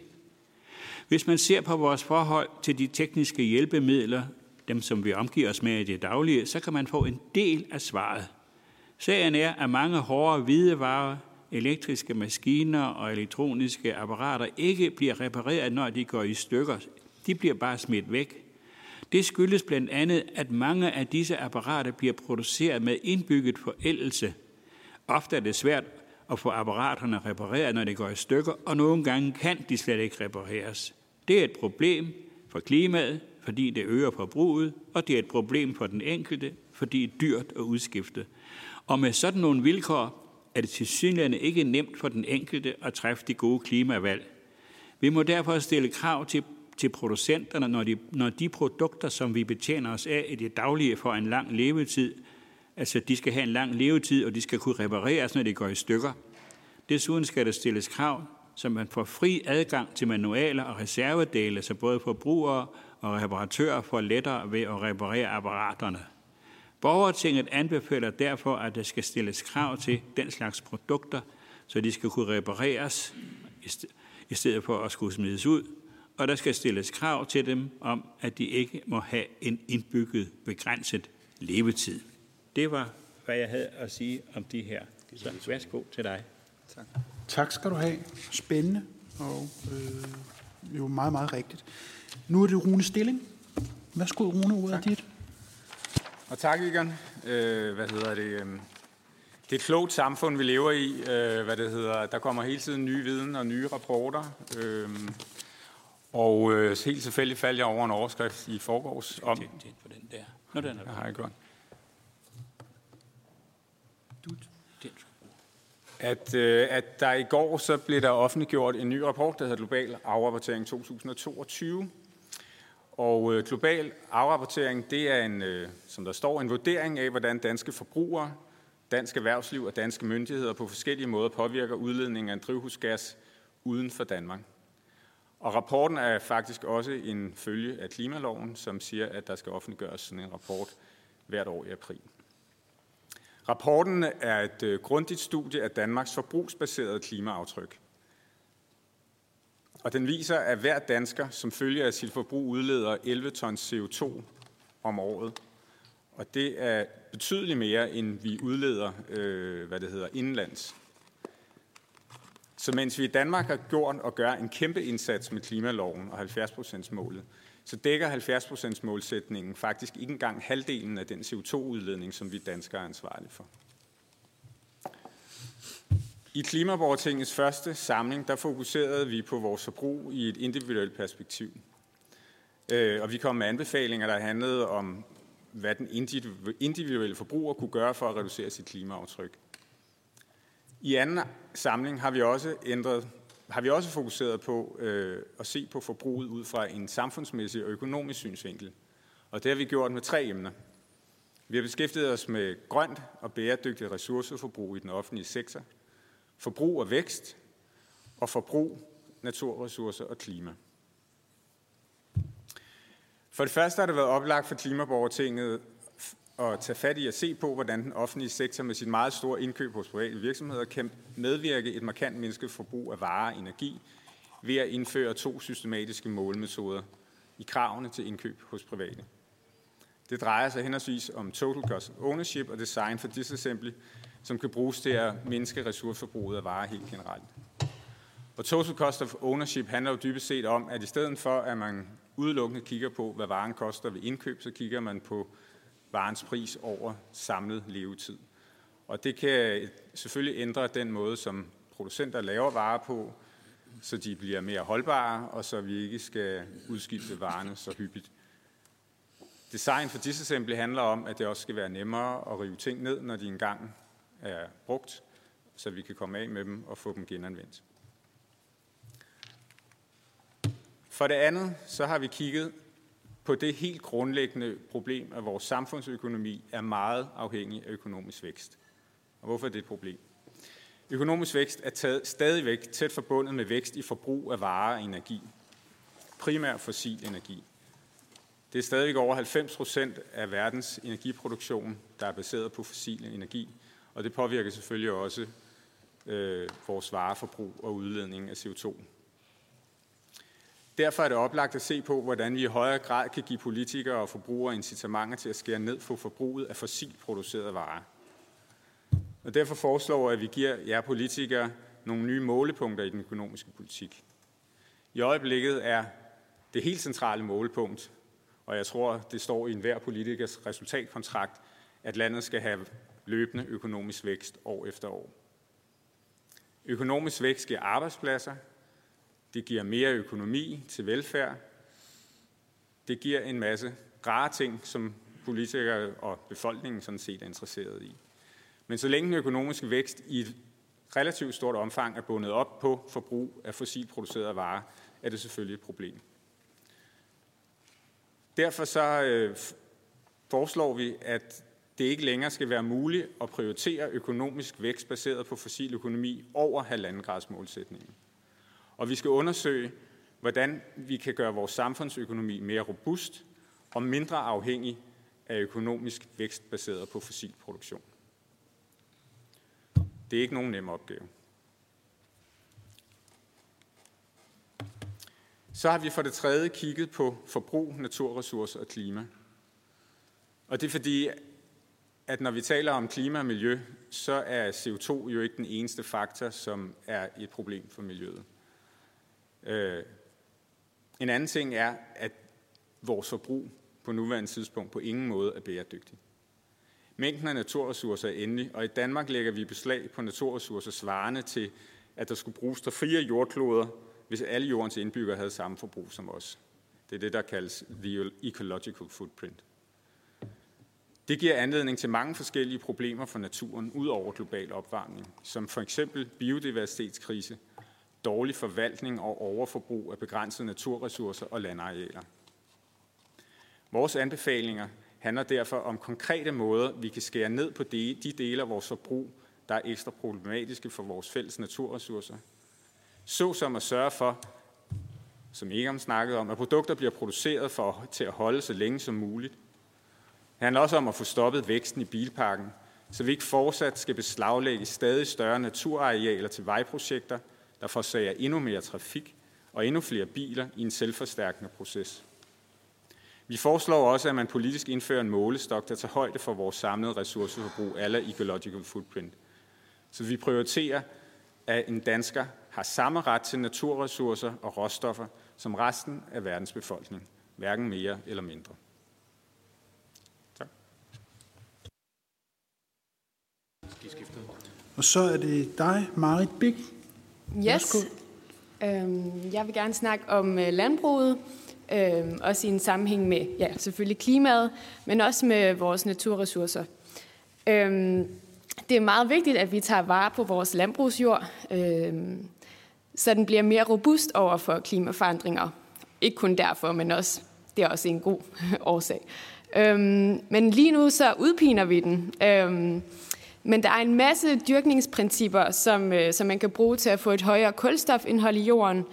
Hvis man ser på vores forhold til de tekniske hjælpemidler, dem som vi omgiver os med i det daglige, så kan man få en del af svaret. Sagen er, at mange hårde hvidevarer, elektriske maskiner og elektroniske apparater ikke bliver repareret, når de går i stykker. De bliver bare smidt væk. Det skyldes blandt andet, at mange af disse apparater bliver produceret med indbygget forældelse. Ofte er det svært at få apparaterne repareret, når de går i stykker, og nogle gange kan de slet ikke repareres. Det er et problem for klimaet, fordi det øger forbruget, og det er et problem for den enkelte, fordi det er dyrt at udskifte. Og med sådan nogle vilkår er det til synligheden ikke nemt for den enkelte at træffe de gode klimavalg. Vi må derfor stille krav til, til producenterne, når de, når de produkter, som vi betjener os af i det daglige, får en lang levetid. Altså, de skal have en lang levetid, og de skal kunne repareres, når de går i stykker. Desuden skal der stilles krav, så man får fri adgang til manualer og reservedele, så både forbrugere og reparatører får lettere ved at reparere apparaterne. Borgertinget anbefaler derfor, at der skal stilles krav til den slags produkter, så de skal kunne repareres i stedet for at skulle smides ud, og der skal stilles krav til dem om, at de ikke må have en indbygget begrænset levetid. Det var, hvad jeg havde at sige om de her. Så værsgo til dig. Tak. Tak skal du have. Spændende og øh, jo meget, meget rigtigt. Nu er det Rune Stilling. Værsgo, Rune, ordet er dit. Og tak, Egon. Øh, hvad hedder det? Øh, det er et klogt samfund, vi lever i. Øh, hvad det hedder. Der kommer hele tiden nye viden og nye rapporter. Øh, og øh, helt selvfølgelig faldt jeg over en overskrift i forgårs om... Det, det på den der. Nå, den er der. har jeg gjort. At, øh, at der i går så blev der offentliggjort en ny rapport, der hedder Global Afrapportering 2022, og øh, global afrapportering, det er en, øh, som der står, en vurdering af, hvordan danske forbrugere, dansk erhvervsliv og danske myndigheder på forskellige måder påvirker udledningen af en drivhusgas uden for Danmark. Og rapporten er faktisk også en følge af klimaloven, som siger, at der skal offentliggøres sådan en rapport hvert år i april. Rapporten er et øh, grundigt studie af Danmarks forbrugsbaserede klimaaftryk. Og den viser, at hver dansker som følger af sit forbrug udleder 11 tons CO2 om året. Og det er betydeligt mere, end vi udleder, øh, hvad det hedder, indlands. Så mens vi i Danmark har gjort og gør en kæmpe indsats med klimaloven og 70% målet, så dækker 70% målsætningen faktisk ikke engang halvdelen af den CO2-udledning, som vi danskere er ansvarlige for. I Klimaborgertingets første samling, der fokuserede vi på vores forbrug i et individuelt perspektiv. Øh, og vi kom med anbefalinger, der handlede om, hvad den individuelle forbruger kunne gøre for at reducere sit klimaaftryk. I anden samling har vi også ændret har vi også fokuseret på øh, at se på forbruget ud fra en samfundsmæssig og økonomisk synsvinkel. Og det har vi gjort med tre emner. Vi har beskæftiget os med grønt og bæredygtigt ressourceforbrug i den offentlige sektor, forbrug og vækst, og forbrug, naturressourcer og klima. For det første har det været oplagt for Klimaborgertinget at tage fat i at se på, hvordan den offentlige sektor med sit meget store indkøb hos private virksomheder kan medvirke et markant mindsket forbrug af varer og energi ved at indføre to systematiske målmetoder i kravene til indkøb hos private. Det drejer sig henholdsvis om Total Cost of Ownership og Design for Disassembly, som kan bruges til at mindske ressourceforbruget af varer helt generelt. Og Total Cost of Ownership handler jo dybest set om, at i stedet for, at man udelukkende kigger på, hvad varen koster ved indkøb, så kigger man på varens pris over samlet levetid. Og det kan selvfølgelig ændre den måde, som producenter laver varer på, så de bliver mere holdbare, og så vi ikke skal udskifte varerne så hyppigt. Design for disassembly handler om, at det også skal være nemmere at rive ting ned, når de engang er brugt, så vi kan komme af med dem og få dem genanvendt. For det andet, så har vi kigget på det helt grundlæggende problem, at vores samfundsøkonomi er meget afhængig af økonomisk vækst. Og hvorfor er det et problem? Økonomisk vækst er taget, stadigvæk tæt forbundet med vækst i forbrug af varer og energi. Primær fossil energi. Det er stadigvæk over 90 procent af verdens energiproduktion, der er baseret på fossil energi, og det påvirker selvfølgelig også øh, vores vareforbrug og udledning af CO2. Derfor er det oplagt at se på, hvordan vi i højere grad kan give politikere og forbrugere incitamenter til at skære ned på forbruget af fossilt producerede varer. Og derfor foreslår jeg, at vi giver jer politikere nogle nye målepunkter i den økonomiske politik. I øjeblikket er det helt centrale målepunkt, og jeg tror, det står i enhver politikers resultatkontrakt, at landet skal have løbende økonomisk vækst år efter år. Økonomisk vækst giver arbejdspladser, det giver mere økonomi til velfærd, det giver en masse rare ting, som politikere og befolkningen sådan set er interesseret i. Men så længe den økonomiske vækst i et relativt stort omfang er bundet op på forbrug af fossilproducerede varer, er det selvfølgelig et problem. Derfor så øh, foreslår vi, at det ikke længere skal være muligt at prioritere økonomisk vækst baseret på fossil økonomi over halvandengradsmålsætningen. Og vi skal undersøge, hvordan vi kan gøre vores samfundsøkonomi mere robust og mindre afhængig af økonomisk vækst baseret på fossil produktion. Det er ikke nogen nem opgave. Så har vi for det tredje kigget på forbrug, naturressourcer og klima. Og det er fordi, at når vi taler om klima og miljø, så er CO2 jo ikke den eneste faktor, som er et problem for miljøet. Øh, en anden ting er, at vores forbrug på nuværende tidspunkt på ingen måde er bæredygtigt. Mængden af naturressourcer er endelig, og i Danmark lægger vi beslag på naturressourcer svarende til, at der skulle bruges der fire jordkloder, hvis alle jordens indbyggere havde samme forbrug som os. Det er det, der kaldes the ecological footprint. Det giver anledning til mange forskellige problemer for naturen ud over global opvarmning, som for eksempel biodiversitetskrise, dårlig forvaltning og overforbrug af begrænsede naturressourcer og landarealer. Vores anbefalinger handler derfor om konkrete måder, vi kan skære ned på de, de dele af vores forbrug, der er ekstra problematiske for vores fælles naturressourcer. Så som at sørge for, som Egon snakkede om, at produkter bliver produceret for, til at holde så længe som muligt. Det handler også om at få stoppet væksten i bilparken, så vi ikke fortsat skal beslaglægge stadig større naturarealer til vejprojekter, der forsager endnu mere trafik og endnu flere biler i en selvforstærkende proces. Vi foreslår også, at man politisk indfører en målestok, der tager højde for vores samlede ressourceforbrug, alle ecological footprint. Så vi prioriterer, at en dansker har samme ret til naturressourcer og råstoffer som resten af verdens befolkning, hverken mere eller mindre. Tak. Og så er det dig, Marit Big. Yes. Øhm, jeg vil gerne snakke om øh, landbruget, øhm, også i en sammenhæng med ja, selvfølgelig klimaet, men også med vores naturressourcer. Øhm, det er meget vigtigt, at vi tager vare på vores landbrugsjord, øhm, så den bliver mere robust over for klimaforandringer. Ikke kun derfor, men også, det er også en god årsag. Øhm, men lige nu så udpiner vi den. Øhm, men der er en masse dyrkningsprincipper, som, øh, som man kan bruge til at få et højere kulstofindhold i jorden,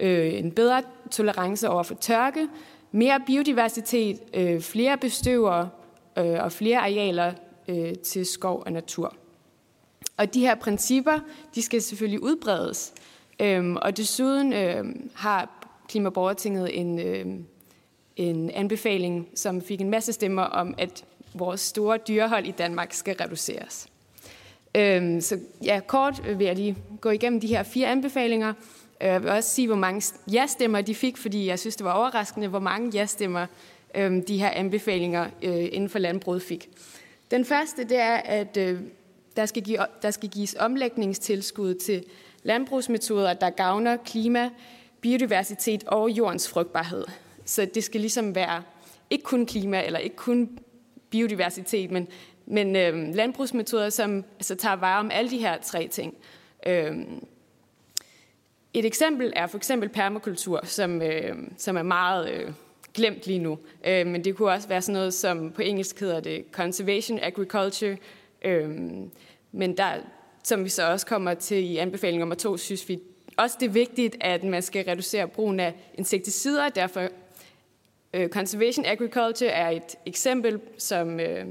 øh, en bedre tolerance over for tørke, mere biodiversitet, øh, flere bestøvere øh, og flere arealer øh, til skov og natur. Og de her principper, de skal selvfølgelig udbredes. Øhm, og desuden øh, har Klimaborgertinget en, øh, en anbefaling, som fik en masse stemmer om, at vores store dyrehold i Danmark skal reduceres. Øhm, så ja, kort vil jeg lige gå igennem de her fire anbefalinger. Øh, jeg vil også sige, hvor mange ja-stemmer de fik, fordi jeg synes, det var overraskende, hvor mange ja-stemmer øhm, de her anbefalinger øh, inden for landbruget fik. Den første, det er, at øh, der, skal give, der skal gives omlægningstilskud til landbrugsmetoder, der gavner klima, biodiversitet og jordens frugtbarhed. Så det skal ligesom være ikke kun klima eller ikke kun biodiversitet, men, men øh, landbrugsmetoder, som altså, tager vare om alle de her tre ting. Øh, et eksempel er for eksempel permakultur, som, øh, som er meget øh, glemt lige nu. Øh, men det kunne også være sådan noget, som på engelsk hedder det conservation agriculture. Øh, men der, som vi så også kommer til i anbefaling nummer to, synes vi også det er vigtigt, at man skal reducere brugen af insekticider. Derfor øh, Conservation Agriculture er et eksempel, som, Øh,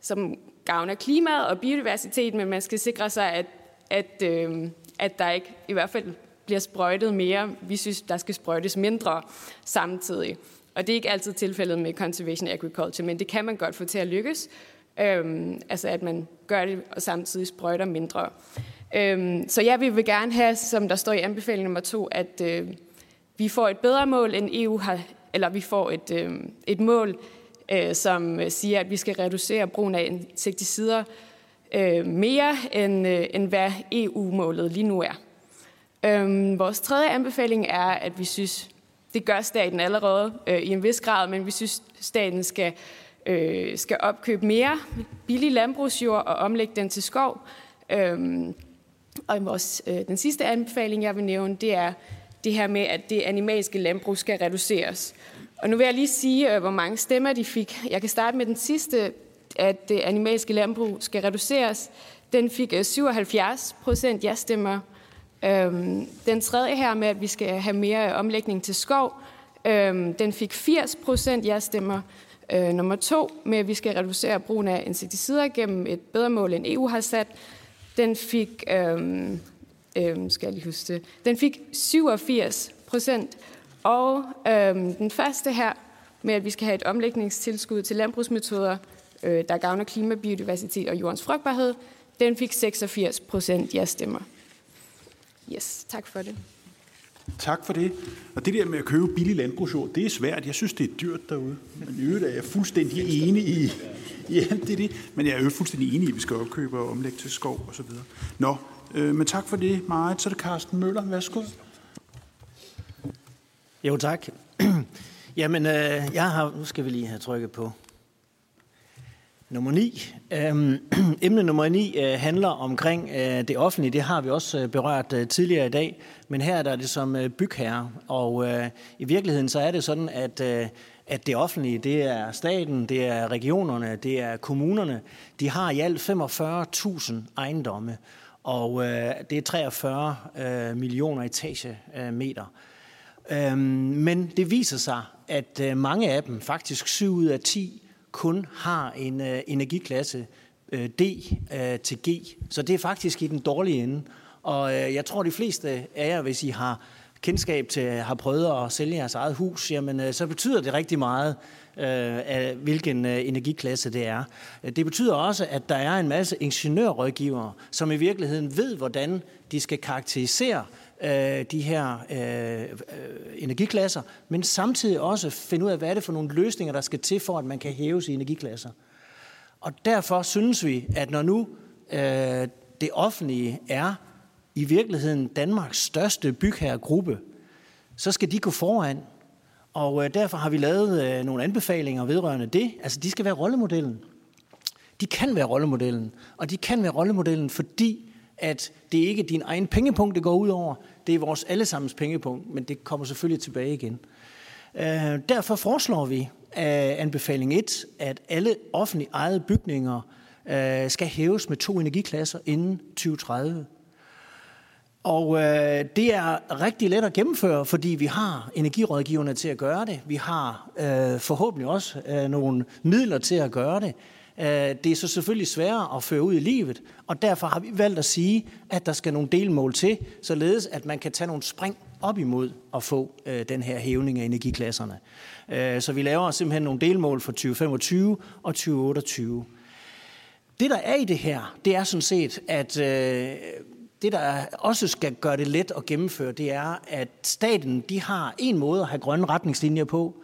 som gavner klimaet og biodiversitet, men man skal sikre sig, at, at, øh, at der ikke i hvert fald bliver sprøjtet mere. Vi synes, der skal sprøjtes mindre samtidig. Og det er ikke altid tilfældet med Conservation Agriculture, men det kan man godt få til at lykkes. Øhm, altså at man gør det og samtidig sprøjter mindre. Øhm, så ja, vi vil gerne have, som der står i anbefaling nummer to, at øh, vi får et bedre mål, end EU har, eller vi får et, øh, et mål, øh, som øh, siger, at vi skal reducere brugen af insekticider øh, mere, end, øh, end hvad EU-målet lige nu er. Øhm, vores tredje anbefaling er, at vi synes, det gør staten allerede øh, i en vis grad, men vi synes, staten skal øh, skal opkøbe mere billig landbrugsjord og omlægge den til skov. Øhm, og vores, øh, den sidste anbefaling, jeg vil nævne, det er det her med, at det animalske landbrug skal reduceres. Og nu vil jeg lige sige, øh, hvor mange stemmer de fik. Jeg kan starte med den sidste, at det animalske landbrug skal reduceres. Den fik øh, 77 procent ja-stemmer. Øhm, den tredje her med, at vi skal have mere øh, omlægning til skov, øhm, den fik 80 procent ja-stemmer. Nummer to med, at vi skal reducere brugen af insekticider gennem et bedre mål, end EU har sat. Den fik, øhm, øhm, skal jeg lige huske det, den fik 87 procent. Og øhm, den første her med, at vi skal have et omlægningstilskud til landbrugsmetoder, øh, der gavner klima, biodiversitet og jordens frugtbarhed, den fik 86 procent ja-stemmer. Yes, tak for det. Tak for det. Og det der med at købe billig landbrugsjord, det er svært. Jeg synes, det er dyrt derude. Men i øvrigt er jeg fuldstændig enig i, ja, det det. Men jeg er jo fuldstændig enig i, at vi skal opkøbe og omlægge til skov og så videre. Nå, øh, men tak for det, Marit. Så er det Carsten Møller. Værsgo. Jo, tak. Jamen, øh, jeg har, nu skal vi lige have trykket på Nummer 9. Øhm, emne nummer 9 øh, handler omkring øh, det offentlige. Det har vi også øh, berørt øh, tidligere i dag, men her er der det som øh, bygherre. Og øh, i virkeligheden så er det sådan, at, øh, at det offentlige, det er staten, det er regionerne, det er kommunerne. De har i alt 45.000 ejendomme, og øh, det er 43 øh, millioner etagemeter. Øh, Øhm, men det viser sig, at øh, mange af dem, faktisk 7 ud af 10, kun har en øh, energiklasse øh, D til G. Så det er faktisk i den dårlige ende. Og jeg tror, de fleste af jer, hvis I har kendskab til, har prøvet at sælge jeres eget hus, jamen så betyder det rigtig meget, af, hvilken energiklasse det er. Det betyder også, at der er en masse ingeniørrådgivere, som i virkeligheden ved, hvordan de skal karakterisere øh, de her øh, øh, energiklasser, men samtidig også finde ud af, hvad er det for nogle løsninger, der skal til for, at man kan hæve sine energiklasser. Og derfor synes vi, at når nu øh, det offentlige er i virkeligheden Danmarks største bygherregruppe, så skal de gå foran. Og øh, derfor har vi lavet øh, nogle anbefalinger vedrørende det. Altså, de skal være rollemodellen. de kan være rollemodellen. Og de kan være rollemodellen, fordi at det ikke er din egen pengepunkt, det går ud over. Det er vores allesammens pengepunkt, men det kommer selvfølgelig tilbage igen. Øh, derfor foreslår vi af anbefaling 1, at alle offentligt ejede bygninger øh, skal hæves med to energiklasser inden 2030. Og øh, det er rigtig let at gennemføre, fordi vi har energirådgiverne til at gøre det. Vi har øh, forhåbentlig også øh, nogle midler til at gøre det. Øh, det er så selvfølgelig sværere at føre ud i livet, og derfor har vi valgt at sige, at der skal nogle delmål til, således at man kan tage nogle spring op imod at få øh, den her hævning af energiklasserne. Øh, så vi laver simpelthen nogle delmål for 2025 og 2028. Det, der er i det her, det er sådan set, at øh, det, der også skal gøre det let at gennemføre, det er, at staten de har en måde at have grønne retningslinjer på.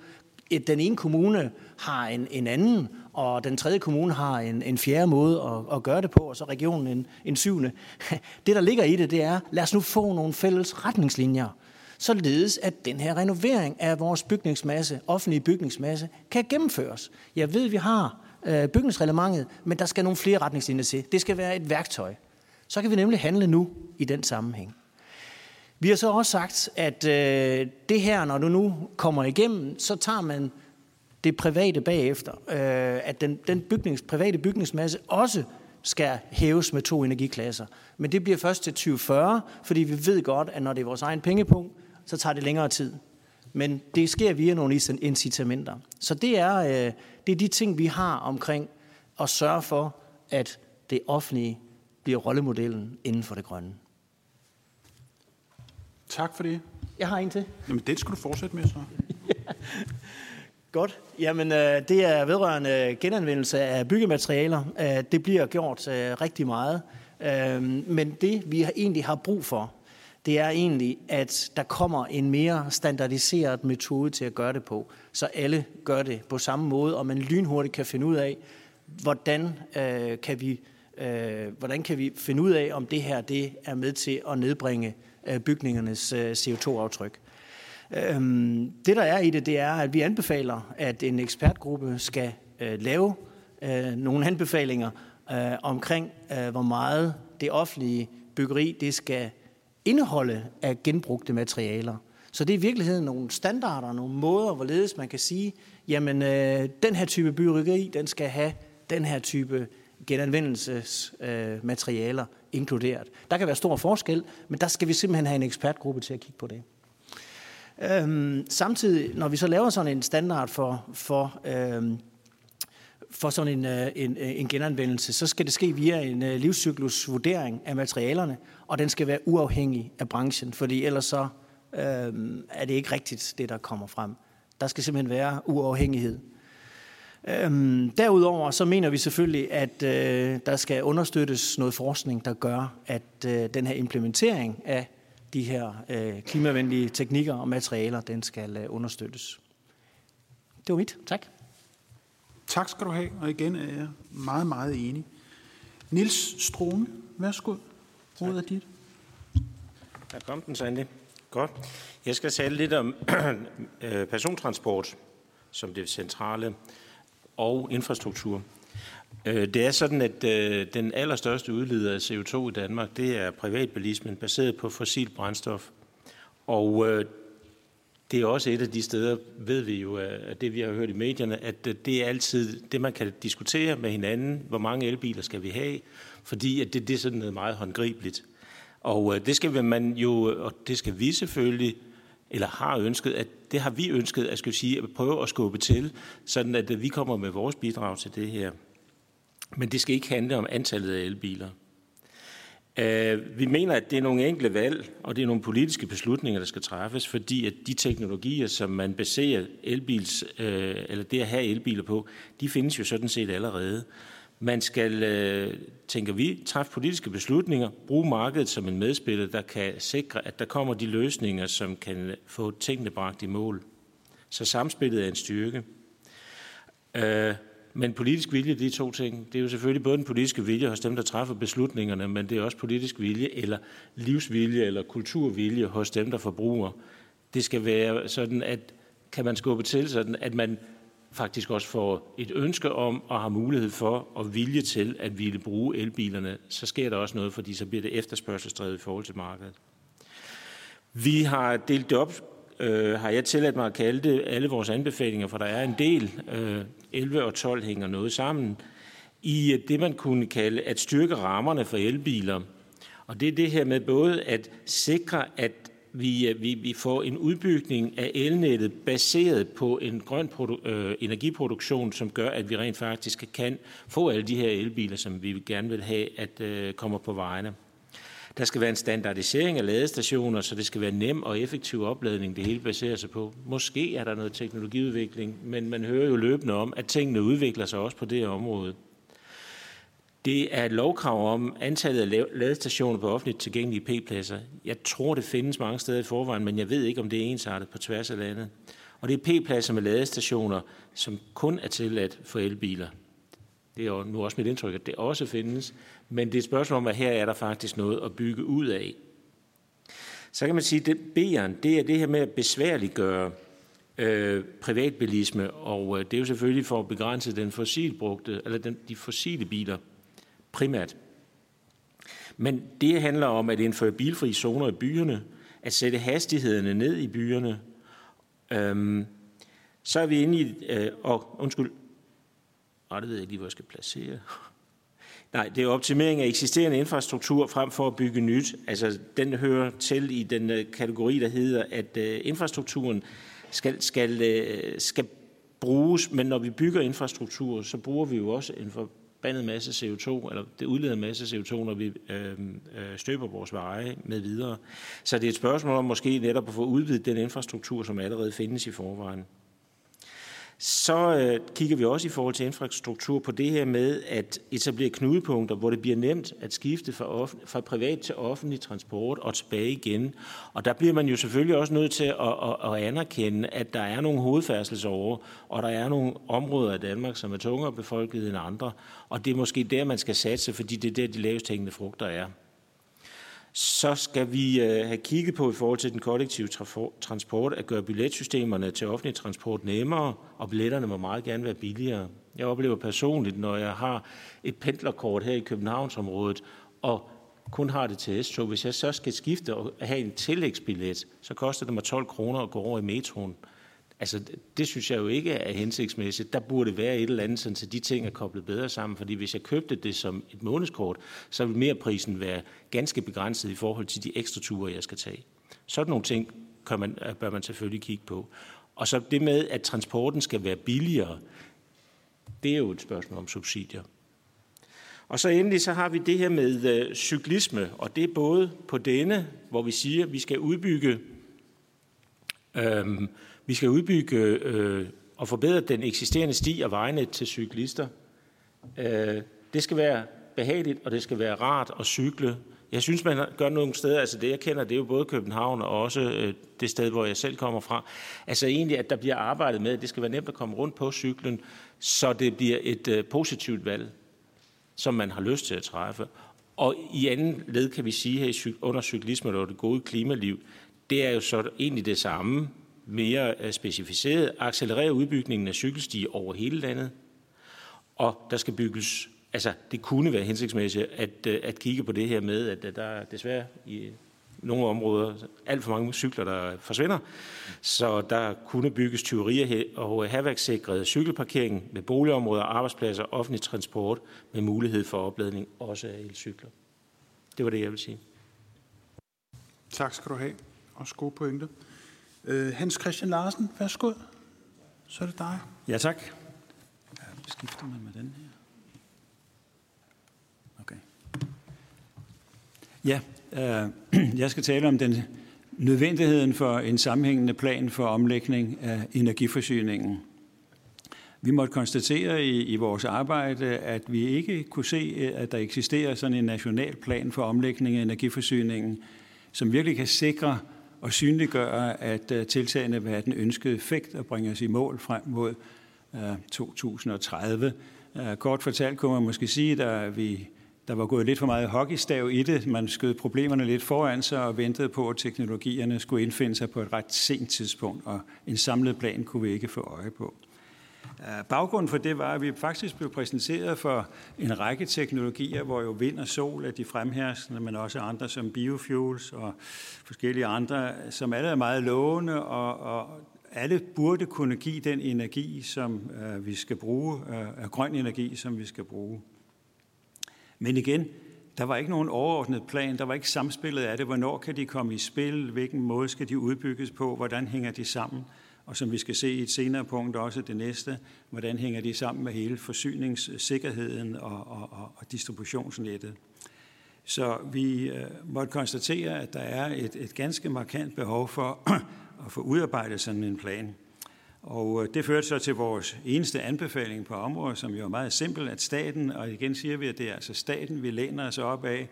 Den ene kommune har en, en anden, og den tredje kommune har en, en fjerde måde at, at gøre det på, og så regionen en, en syvende. Det, der ligger i det, det er, lad os nu få nogle fælles retningslinjer, således at den her renovering af vores bygningsmasse, offentlige bygningsmasse, kan gennemføres. Jeg ved, vi har øh, bygningsreglementet, men der skal nogle flere retningslinjer til. Det skal være et værktøj. Så kan vi nemlig handle nu i den sammenhæng. Vi har så også sagt, at øh, det her, når du nu kommer igennem, så tager man det private bagefter. Øh, at den, den bygnings, private bygningsmasse også skal hæves med to energiklasser. Men det bliver først til 2040, fordi vi ved godt, at når det er vores egen pengepunkt, så tager det længere tid. Men det sker via nogle incitamenter. Så det er, øh, det er de ting, vi har omkring at sørge for, at det offentlige bliver rollemodellen inden for det grønne. Tak for det. Jeg har en til. Jamen, den skal du fortsætte med så. ja. Godt. Jamen, øh, det er vedrørende genanvendelse af byggematerialer. Øh, det bliver gjort øh, rigtig meget. Øh, men det, vi egentlig har brug for, det er egentlig, at der kommer en mere standardiseret metode til at gøre det på, så alle gør det på samme måde, og man lynhurtigt kan finde ud af, hvordan øh, kan vi øh, hvordan kan vi finde ud af, om det her det er med til at nedbringe bygningernes CO2-aftryk. Øhm, det der er i det, det er, at vi anbefaler, at en ekspertgruppe skal øh, lave øh, nogle anbefalinger øh, omkring, øh, hvor meget det offentlige byggeri det skal indeholde af genbrugte materialer. Så det er i virkeligheden nogle standarder, nogle måder, hvorledes man kan sige, jamen øh, den her type byggeri, den skal have den her type genanvendelsesmaterialer øh, inkluderet. Der kan være stor forskel, men der skal vi simpelthen have en ekspertgruppe til at kigge på det. Øhm, samtidig, når vi så laver sådan en standard for, for, øhm, for sådan en, øh, en, øh, en genanvendelse, så skal det ske via en øh, livscyklusvurdering af materialerne, og den skal være uafhængig af branchen, fordi ellers så øhm, er det ikke rigtigt, det der kommer frem. Der skal simpelthen være uafhængighed. Øhm, derudover så mener vi selvfølgelig, at øh, der skal understøttes noget forskning, der gør, at øh, den her implementering af de her øh, klimavenlige teknikker og materialer, den skal øh, understøttes. Det var mit. Tak. Tak skal du have, og igen er jeg meget, meget enig. Nils Strome, værsgo. Ordet er dit. Der kom den, Sandy. Godt. Jeg skal tale lidt om øh, persontransport som det centrale og infrastruktur. Øh, det er sådan, at øh, den allerstørste udleder af CO2 i Danmark, det er privatbilismen, baseret på fossil brændstof. Og øh, det er også et af de steder, ved vi jo, at det vi har hørt i medierne, at øh, det er altid det, man kan diskutere med hinanden, hvor mange elbiler skal vi have, fordi at det, det er sådan noget meget håndgribeligt. Og det skal man jo, og det skal vi selvfølgelig, eller har ønsket, at det har vi ønsket at, skal sige, at prøve at skubbe til, sådan at vi kommer med vores bidrag til det her. Men det skal ikke handle om antallet af elbiler. Øh, vi mener, at det er nogle enkle valg, og det er nogle politiske beslutninger, der skal træffes, fordi at de teknologier, som man baserer elbils, øh, eller det at have elbiler på, de findes jo sådan set allerede. Man skal, øh, tænker vi, træffe politiske beslutninger, bruge markedet som en medspiller, der kan sikre, at der kommer de løsninger, som kan få tingene bragt i mål. Så samspillet er en styrke. Men politisk vilje, de to ting, det er jo selvfølgelig både den politiske vilje hos dem, der træffer beslutningerne, men det er også politisk vilje, eller livsvilje, eller kulturvilje hos dem, der forbruger. Det skal være sådan, at kan man skubbe til sådan, at man faktisk også får et ønske om og har mulighed for og vilje til at ville bruge elbilerne, så sker der også noget, fordi så bliver det efterspørgselsdrevet i forhold til markedet. Vi har delt det op, øh, har jeg tilladt mig at kalde det, alle vores anbefalinger, for der er en del, øh, 11 og 12 hænger noget sammen, i øh, det, man kunne kalde at styrke rammerne for elbiler. Og det er det her med både at sikre, at vi, øh, vi, vi får en udbygning af elnettet baseret på en grøn produ- øh, energiproduktion, som gør, at vi rent faktisk kan få alle de her elbiler, som vi gerne vil have, at øh, kommer på vejene. Der skal være en standardisering af ladestationer, så det skal være nem og effektiv opladning, det hele baserer sig på. Måske er der noget teknologiudvikling, men man hører jo løbende om, at tingene udvikler sig også på det område. Det er et lovkrav om antallet af ladestationer på offentligt tilgængelige P-pladser. Jeg tror, det findes mange steder i forvejen, men jeg ved ikke, om det er ensartet på tværs af landet. Og det er P-pladser med ladestationer, som kun er tilladt for elbiler. Det er jo nu også mit indtryk, at det også findes. Men det er et spørgsmål om, at her er der faktisk noget at bygge ud af. Så kan man sige, at B'eren, det er det her med at besværliggøre øh, privatbilisme, og øh, det er jo selvfølgelig for at begrænse den fossilbrugte, eller den, de fossile biler primært. Men det handler om at indføre bilfri zoner i byerne, at sætte hastighederne ned i byerne. Øhm, så er vi inde i, øh, og undskyld, og det ved jeg lige, hvor jeg skal placere. Nej, det er optimering af eksisterende infrastruktur frem for at bygge nyt. Altså, den hører til i den øh, kategori, der hedder, at øh, infrastrukturen skal, skal, øh, skal bruges, men når vi bygger infrastruktur, så bruger vi jo også en forbandet masse CO2, eller det udleder en masse CO2, når vi øh, øh, støber vores veje med videre. Så det er et spørgsmål om måske netop at få udvidet den infrastruktur, som allerede findes i forvejen. Så øh, kigger vi også i forhold til infrastruktur på det her med at etablere knudepunkter, hvor det bliver nemt at skifte fra, offent, fra privat til offentlig transport og tilbage igen. Og der bliver man jo selvfølgelig også nødt til at, at, at anerkende, at der er nogle hovedfærdselsårer, og der er nogle områder i Danmark, som er tungere befolket end andre. Og det er måske der, man skal satse, fordi det er der, de lavest hængende frugter er så skal vi øh, have kigget på i forhold til den kollektive transport at gøre billetsystemerne til offentlig transport nemmere, og billetterne må meget gerne være billigere. Jeg oplever personligt, når jeg har et pendlerkort her i Københavnsområdet, og kun har det til S-tog, hvis jeg så skal skifte og have en tillægsbillet, så koster det mig 12 kroner at gå over i metroen. Altså, det synes jeg jo ikke er hensigtsmæssigt. Der burde være et eller andet, sådan, så de ting er koblet bedre sammen. Fordi hvis jeg købte det som et månedskort, så vil mereprisen være ganske begrænset i forhold til de ekstra ture, jeg skal tage. Sådan nogle ting kan man, bør man selvfølgelig kigge på. Og så det med, at transporten skal være billigere, det er jo et spørgsmål om subsidier. Og så endelig så har vi det her med øh, cyklisme, og det er både på denne, hvor vi siger, at vi skal udbygge øh, vi skal udbygge øh, og forbedre den eksisterende sti og vejnet til cyklister. Øh, det skal være behageligt, og det skal være rart at cykle. Jeg synes, man gør nogle steder, altså det jeg kender, det er jo både København og også øh, det sted, hvor jeg selv kommer fra. Altså egentlig, at der bliver arbejdet med, at det skal være nemt at komme rundt på cyklen, så det bliver et øh, positivt valg, som man har lyst til at træffe. Og i anden led kan vi sige her under cyklisme og det gode klimaliv, det er jo så egentlig det samme, mere øh, specificeret, accelerere udbygningen af cykelstier over hele landet, og der skal bygges, altså det kunne være hensigtsmæssigt at, øh, at kigge på det her med, at der er desværre i nogle områder alt for mange cykler, der forsvinder, så der kunne bygges tyverier og havværkssikrede cykelparkering med boligområder, arbejdspladser, offentlig transport med mulighed for opladning også af elcykler. Det var det, jeg vil sige. Tak skal du have. Også gode pointe. Øh, Hans Christian Larsen, værsgo. Så er det dig. Ja, tak. Jeg skifter man med den her. Okay. Ja, øh, jeg skal tale om den nødvendigheden for en sammenhængende plan for omlægning af energiforsyningen. Vi måtte konstatere i, i vores arbejde, at vi ikke kunne se, at der eksisterer sådan en national plan for omlægning af energiforsyningen, som virkelig kan sikre og synliggøre, at øh, tiltagene vil have den ønskede effekt og bringe os i mål frem mod øh, 2030. Øh, kort fortalt kunne man måske sige, at vi der var gået lidt for meget hockeystav i det. Man skød problemerne lidt foran sig og ventede på, at teknologierne skulle indfinde sig på et ret sent tidspunkt, og en samlet plan kunne vi ikke få øje på. Øh, baggrunden for det var, at vi faktisk blev præsenteret for en række teknologier, hvor jo vind og sol er de fremherskende, men også andre som biofuels og forskellige andre, som alle er meget lovende, og, og alle burde kunne give den energi, som øh, vi skal bruge, øh, grøn energi, som vi skal bruge. Men igen, der var ikke nogen overordnet plan, der var ikke samspillet af det, hvornår kan de komme i spil, hvilken måde skal de udbygges på, hvordan hænger de sammen, og som vi skal se i et senere punkt også det næste, hvordan hænger de sammen med hele forsyningssikkerheden og, og, og, og distributionsnettet. Så vi øh, måtte konstatere, at der er et, et ganske markant behov for at få udarbejdet sådan en plan. Og øh, det førte så til vores eneste anbefaling på området, som jo er meget simpel, at staten, og igen siger vi, at det er altså staten, vi læner os op af,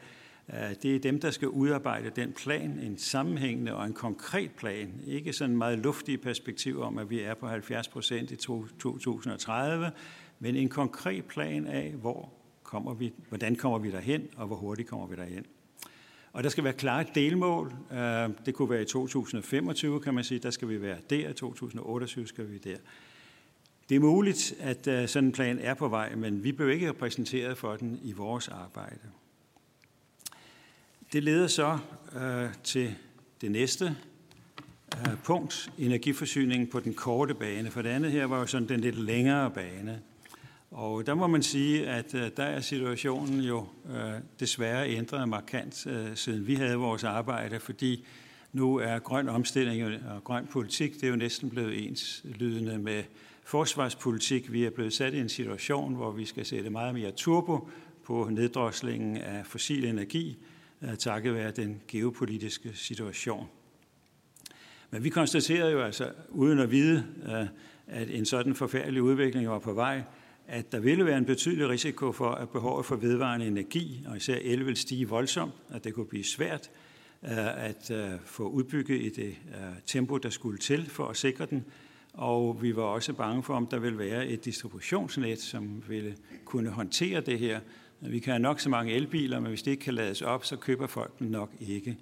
Øh, det er dem, der skal udarbejde den plan, en sammenhængende og en konkret plan. Ikke sådan en meget luftig perspektiv om, at vi er på 70 procent i 2030, men en konkret plan af, hvor kommer vi, hvordan kommer vi derhen, og hvor hurtigt kommer vi derhen. Og der skal være klare delmål. Øh, det kunne være i 2025, kan man sige. Der skal vi være der. I 2028 skal vi der. Det er muligt, at øh, sådan en plan er på vej, men vi blev ikke repræsenteret for den i vores arbejde. Det leder så øh, til det næste øh, punkt, energiforsyningen på den korte bane. For det andet her var jo sådan den lidt længere bane. Og der må man sige, at øh, der er situationen jo øh, desværre ændret markant, øh, siden vi havde vores arbejde, fordi nu er grøn omstilling og grøn politik, det er jo næsten blevet ens lydende med forsvarspolitik. Vi er blevet sat i en situation, hvor vi skal sætte meget mere turbo på neddroslingen af fossil energi, Øh, takket være den geopolitiske situation. Men vi konstaterede jo altså, uden at vide, øh, at en sådan forfærdelig udvikling var på vej, at der ville være en betydelig risiko for, at behovet for vedvarende energi, og især el, vil stige voldsomt, at det kunne blive svært øh, at få udbygget i det tempo, der skulle til for at sikre den. Og vi var også bange for, om der ville være et distributionsnet, som ville kunne håndtere det her. Vi kan have nok så mange elbiler, men hvis det ikke kan lades op, så køber folk dem nok ikke.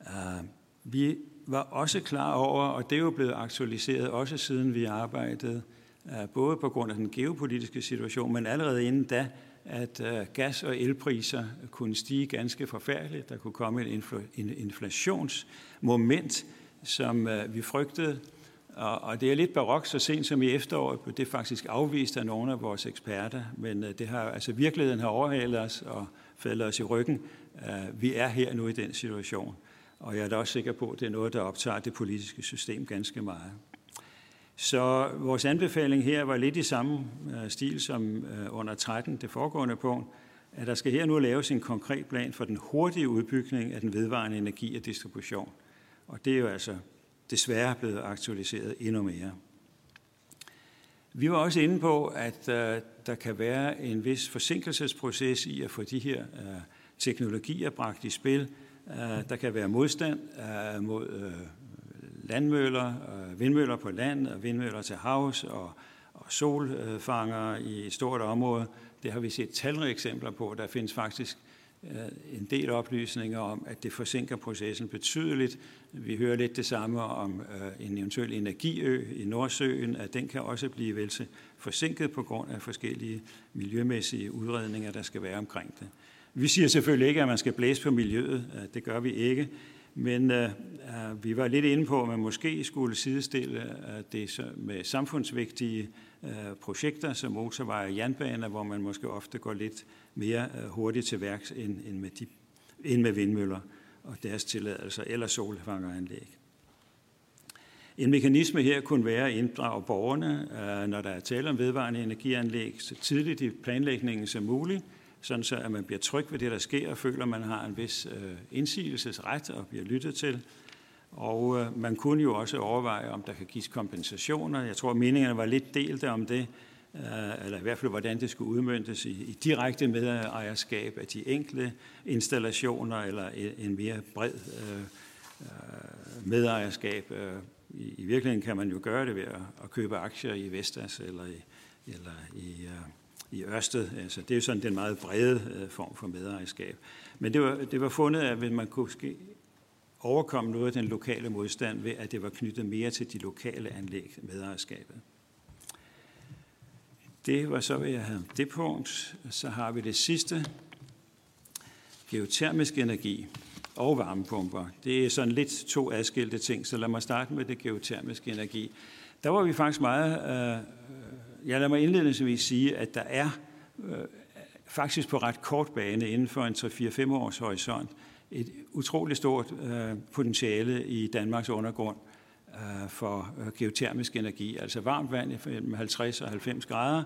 Uh, vi var også klar over, og det er jo blevet aktualiseret også siden vi arbejdede uh, både på grund af den geopolitiske situation, men allerede inden da, at uh, gas- og elpriser kunne stige ganske forfærdeligt. Der kunne komme en inflationsmoment, som vi frygtede. Og det er lidt barok, så sent som i efteråret blev det faktisk afvist af nogle af vores eksperter, men øh, det har, altså virkeligheden har overhalet os og faldet os i ryggen. Øh, vi er her nu i den situation, og jeg er da også sikker på, at det er noget, der optager det politiske system ganske meget. Så vores anbefaling her var lidt i samme øh, stil som under 13, det foregående punkt, at der skal her nu laves en konkret plan for den hurtige udbygning af den vedvarende energi og distribution. Og det er jo altså desværre blevet aktualiseret endnu mere. Vi var også inde på, at øh, der kan være en vis forsinkelsesproces i at få de her øh, teknologier bragt i spil. Øh, der kan være modstand øh, mod landmøller, øh, vindmøller på land og vindmøller til havs og, og solfanger i et stort område. Det har vi set talrige eksempler på. Der findes faktisk øh, Øh, en del oplysninger om, at det forsinker processen betydeligt. Vi hører lidt det samme om øh, en eventuel energiø i Nordsøen, at den kan også blive vel forsinket på grund af forskellige miljømæssige udredninger, der skal være omkring det. Vi siger selvfølgelig ikke, at man skal blæse på miljøet. Øh, det gør vi ikke. Men vi var lidt inde på, at man måske skulle sidestille uh, det med samfundsvigtige uh, projekter som motorveje og jernbaner, hvor man måske ofte går lidt mere øh, hurtigt til værks end, end, med de, end med vindmøller og deres tilladelser eller solfangeranlæg. En mekanisme her kunne være at inddrage borgerne, øh, når der er tale om vedvarende energianlæg, så tidligt i planlægningen som muligt, sådan så at man bliver tryg ved det, der sker, og føler, at man har en vis øh, indsigelsesret og bliver lyttet til. Og øh, man kunne jo også overveje, om der kan gives kompensationer. Jeg tror, meningerne var lidt delte om det, øh, eller i hvert fald, hvordan det skulle udmyndtes i, i direkte medejerskab af de enkelte installationer, eller en mere bred øh, øh medejerskab. Øh, I, I virkeligheden kan man jo gøre det ved at, at købe aktier i Vestas eller i, eller i øh, i Ørsted. Altså, det er jo sådan den meget brede form for medejerskab. Men det var, det var fundet, at man kunne ske, overkomme noget af den lokale modstand ved, at det var knyttet mere til de lokale anlæg medejerskabet. Det var så, hvad jeg havde det punkt. Så har vi det sidste. Geotermisk energi og varmepumper. Det er sådan lidt to adskilte ting, så lad mig starte med det geotermiske energi. Der var vi faktisk meget... Øh, jeg lader mig indledningsvis sige, at der er øh, faktisk på ret kort bane inden for en 3-4-5 års horisont et utroligt stort øh, potentiale i Danmarks undergrund øh, for øh, geotermisk energi, altså varmt vand mellem 50 og 90 grader,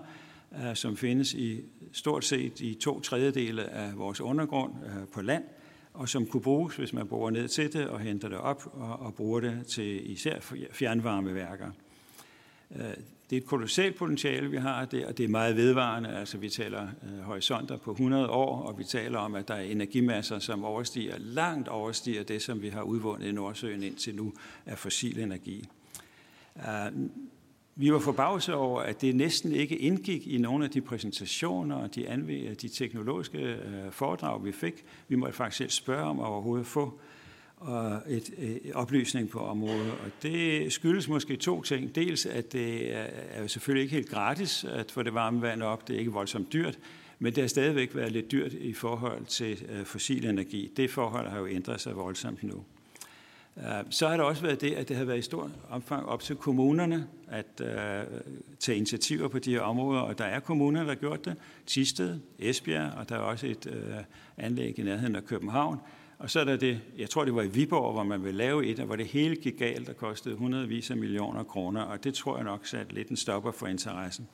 øh, som findes i stort set i to tredjedele af vores undergrund øh, på land, og som kunne bruges, hvis man borer ned til det og henter det op og, og bruger det til især fjernvarmeværker. Øh, det er et kolossalt potentiale, vi har der, og det er meget vedvarende. Altså, vi taler øh, horisonter på 100 år, og vi taler om, at der er energimasser, som overstiger, langt overstiger det, som vi har udvundet i Nordsøen indtil nu af fossil energi. Uh, vi var forbavset over, at det næsten ikke indgik i nogle af de præsentationer og de, de teknologiske øh, foredrag, vi fik. Vi måtte faktisk selv spørge om at overhovedet få og et, øh, et oplysning på området. Og det skyldes måske to ting. Dels, at det er, er selvfølgelig ikke helt gratis at få det varme vand op. Det er ikke voldsomt dyrt. Men det har stadigvæk været lidt dyrt i forhold til øh, fossil energi. Det forhold har jo ændret sig voldsomt nu. Øh, så har det også været det, at det har været i stor omfang op til kommunerne at tage initiativer på de her områder, og der er kommuner, der har gjort det. Tisted, Esbjerg, og der er også et anlæg i nærheden af København, og så er der det, jeg tror det var i Viborg, hvor man ville lave et, og hvor det hele gik galt, der kostede hundredvis af millioner kroner, og det tror jeg nok satte lidt en stopper for interessen.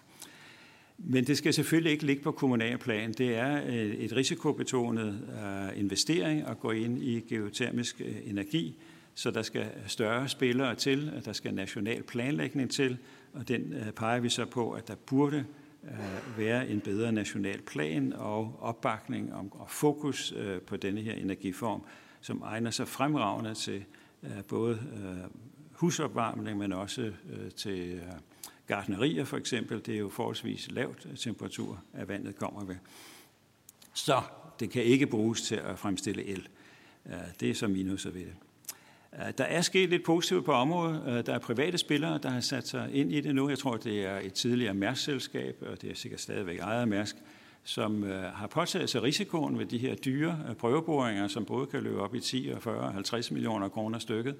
Men det skal selvfølgelig ikke ligge på kommunalplan. Det er øh, et risikobetonet øh, investering at gå ind i geotermisk øh, energi, så der skal større spillere til, at der skal national planlægning til, og den peger vi så på, at der burde Øh, være en bedre national plan og opbakning om, og fokus øh, på denne her energiform, som egner sig fremragende til øh, både husopvarmning, men også til gardnerier for eksempel. Det er jo forholdsvis lavt temperatur, at vandet kommer ved. Så det kan ikke bruges til at fremstille el. Det er så minuset ved det. Øh, der er sket lidt positivt på området. Øh, der er private spillere, der har sat sig ind i det nu. Jeg tror, det er et tidligere Mærsk-selskab, og det er sikkert stadigvæk ejet af Mærsk, som øh, har påtaget sig risikoen ved de her dyre prøveboringer, som både kan løbe op i 10 40 og 50 millioner kroner stykket.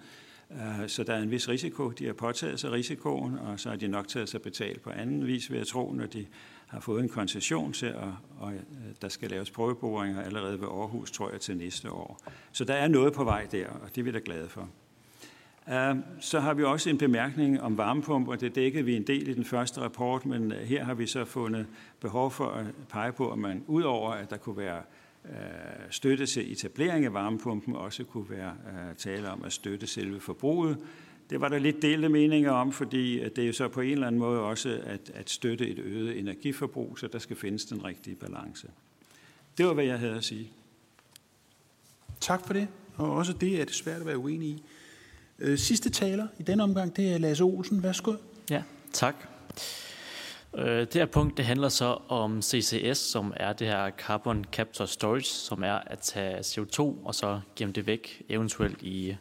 Så der er en vis risiko. De har påtaget sig risikoen, og så har de nok taget sig betalt på anden vis, ved at tro, når de har fået en koncession til, at, og øh, der skal laves prøveboringer allerede ved Aarhus, tror jeg, til næste år. Så der er noget på vej der, og det er vi da glade for. Øhm, så har vi også en bemærkning om varmepumper. Det dækkede vi en del i den første rapport, men øh, her har vi så fundet behov for at pege på, at man udover at der kunne være øh, støtte til etablering af varmepumpen, også kunne være tale om at støtte selve forbruget det var der lidt delte meninger om, fordi det er jo så på en eller anden måde også at, at støtte et øget energiforbrug, så der skal findes den rigtige balance. Det var, hvad jeg havde at sige. Tak for det, og også det er det svært at være uenig i. Øh, sidste taler i denne omgang, det er Lasse Olsen. Værsgo. Ja, tak. Øh, det her punkt det handler så om CCS, som er det her Carbon Capture Storage, som er at tage CO2 og så gemme det væk, eventuelt i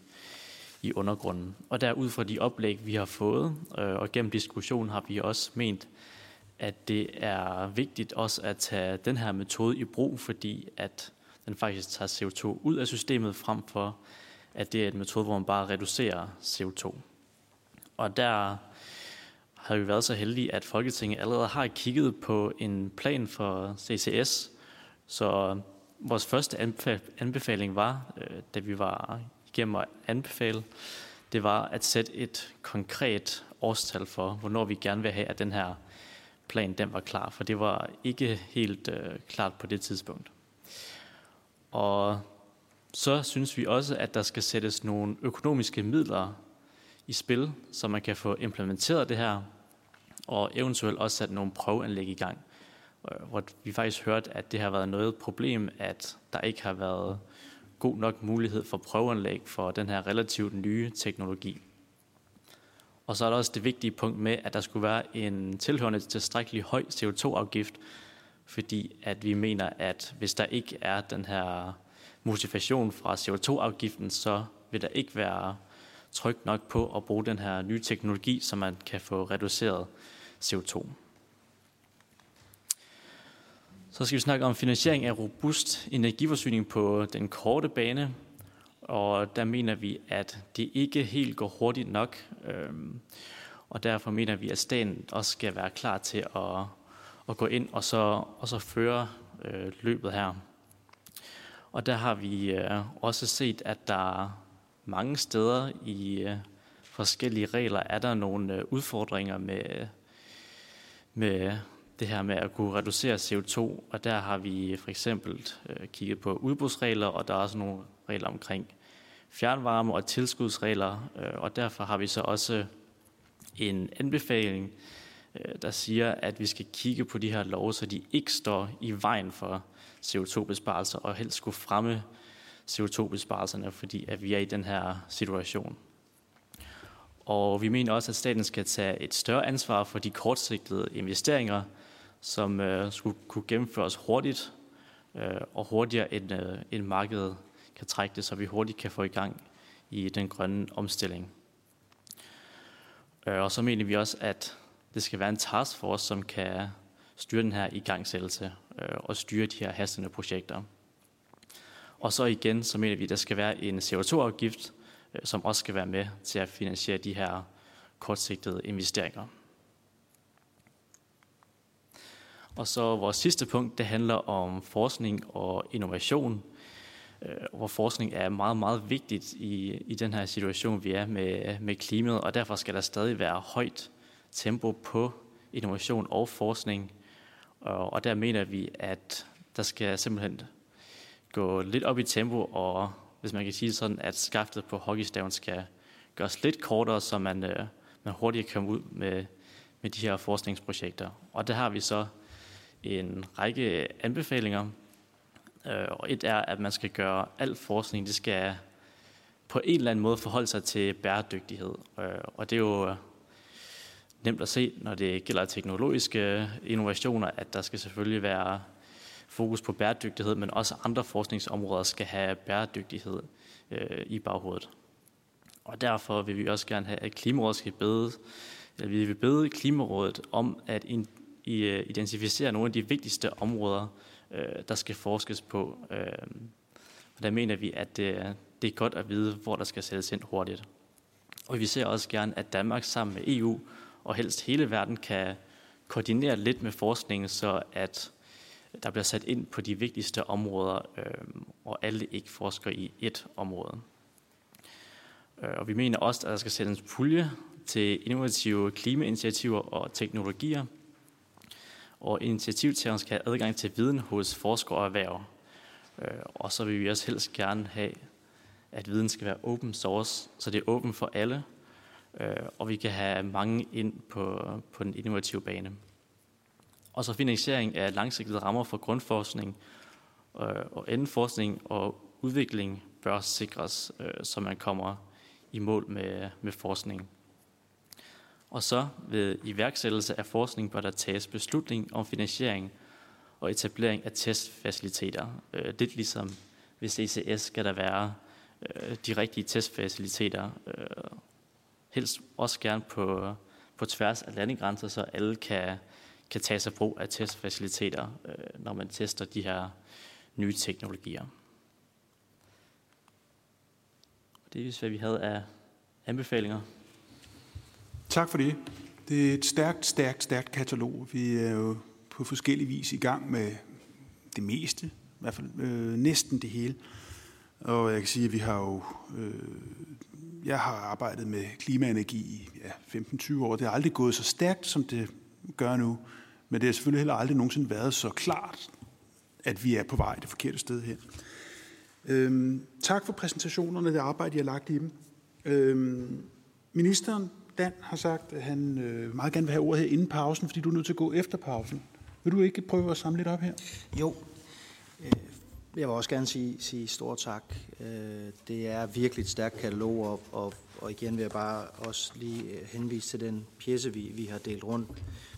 i undergrunden. Og der ud fra de oplæg, vi har fået, øh, og gennem diskussionen har vi også ment, at det er vigtigt også at tage den her metode i brug, fordi at den faktisk tager CO2 ud af systemet, frem for at det er en metode, hvor man bare reducerer CO2. Og der har vi været så heldige, at Folketinget allerede har kigget på en plan for CCS. Så vores første anbefaling var, øh, da vi var igennem at anbefale, det var at sætte et konkret årstal for, hvornår vi gerne vil have, at den her plan den var klar, for det var ikke helt øh, klart på det tidspunkt. Og så synes vi også, at der skal sættes nogle økonomiske midler i spil, så man kan få implementeret det her, og eventuelt også sat nogle prøveanlæg i gang. Øh, hvor vi faktisk hørt, at det har været noget problem, at der ikke har været god nok mulighed for prøveanlæg for den her relativt nye teknologi. Og så er der også det vigtige punkt med, at der skulle være en tilhørende tilstrækkelig høj CO2-afgift, fordi at vi mener, at hvis der ikke er den her motivation fra CO2-afgiften, så vil der ikke være tryk nok på at bruge den her nye teknologi, så man kan få reduceret CO2. Så skal vi snakke om finansiering af robust energiforsyning på den korte bane. Og der mener vi, at det ikke helt går hurtigt nok. Øhm, og derfor mener vi, at staten også skal være klar til at, at gå ind og så, og så føre øh, løbet her. Og der har vi øh, også set, at der mange steder i øh, forskellige regler er der nogle øh, udfordringer med, med det her med at kunne reducere CO2, og der har vi for eksempel øh, kigget på udbudsregler, og der er også nogle regler omkring fjernvarme og tilskudsregler, øh, og derfor har vi så også en anbefaling, øh, der siger, at vi skal kigge på de her love, så de ikke står i vejen for CO2-besparelser, og helst skulle fremme CO2-besparelserne, fordi at vi er i den her situation. Og vi mener også, at staten skal tage et større ansvar for de kortsigtede investeringer, som øh, skulle kunne gennemføres hurtigt øh, og hurtigere end, øh, end markedet kan trække det, så vi hurtigt kan få i gang i den grønne omstilling. Øh, og så mener vi også, at det skal være en taskforce, som kan styre den her igangsættelse øh, og styre de her hastende projekter. Og så igen, så mener vi, at der skal være en CO2-afgift, øh, som også skal være med til at finansiere de her kortsigtede investeringer. Og så vores sidste punkt, det handler om forskning og innovation, øh, hvor forskning er meget, meget vigtigt i, i den her situation, vi er med, med klimaet, og derfor skal der stadig være højt tempo på innovation og forskning. Og, og der mener vi, at der skal simpelthen gå lidt op i tempo, og hvis man kan sige sådan, at skaftet på hockeystaven skal gøres lidt kortere, så man, øh, man hurtigere kan komme ud med, med de her forskningsprojekter. Og der har vi så en række anbefalinger. Øh, og et er, at man skal gøre al forskning, det skal på en eller anden måde forholde sig til bæredygtighed. Øh, og det er jo øh, nemt at se, når det gælder teknologiske innovationer, at der skal selvfølgelig være fokus på bæredygtighed, men også andre forskningsområder skal have bæredygtighed øh, i baghovedet. Og derfor vil vi også gerne have, at Klimarådet skal bede, eller vi vil bede Klimarådet om at i øh, identificere nogle af de vigtigste områder, øh, der skal forskes på. Øh, og der mener vi, at det, det er godt at vide, hvor der skal sættes ind hurtigt. Og vi ser også gerne, at Danmark sammen med EU og helst hele verden kan koordinere lidt med forskningen, så at der bliver sat ind på de vigtigste områder, og alle ikke forsker i et område. og vi mener også, at der skal sættes en pulje til innovative klimainitiativer og teknologier, og initiativtageren skal have adgang til viden hos forskere og erhverv. Øh, og så vil vi også helst gerne have, at viden skal være open source, så det er åben for alle, øh, og vi kan have mange ind på, på den innovative bane. Og så finansiering af langsigtede rammer for grundforskning øh, og endeforskning og udvikling bør sikres, øh, så man kommer i mål med, med forskning. Og så ved iværksættelse af forskning bør der tages beslutning om finansiering og etablering af testfaciliteter. Øh, lidt ligesom ved CCS skal der være øh, de rigtige testfaciliteter, øh, helst også gerne på, på tværs af landegrænser, så alle kan, kan tage sig brug af testfaciliteter, øh, når man tester de her nye teknologier. Det er hvad vi havde af anbefalinger. Tak for det. Det er et stærkt, stærkt, stærkt katalog. Vi er jo på forskellige vis i gang med det meste, i hvert fald øh, næsten det hele. Og jeg kan sige, at vi har jo, øh, jeg har arbejdet med klimaenergi i ja, 15-20 år. Det har aldrig gået så stærkt, som det gør nu. Men det har selvfølgelig heller aldrig nogensinde været så klart, at vi er på vej det forkerte sted hen. Øhm, tak for præsentationerne, det arbejde, I har lagt i dem. Øhm, ministeren Dan har sagt, at han øh, meget gerne vil have ordet her inden pausen, fordi du er nødt til at gå efter pausen. Vil du ikke prøve at samle lidt op her? Jo. Øh, jeg vil også gerne sige, sige stor tak. Øh, det er virkelig et stærkt katalog, og, og, og igen vil jeg bare også lige øh, henvise til den pjece, vi, vi har delt rundt,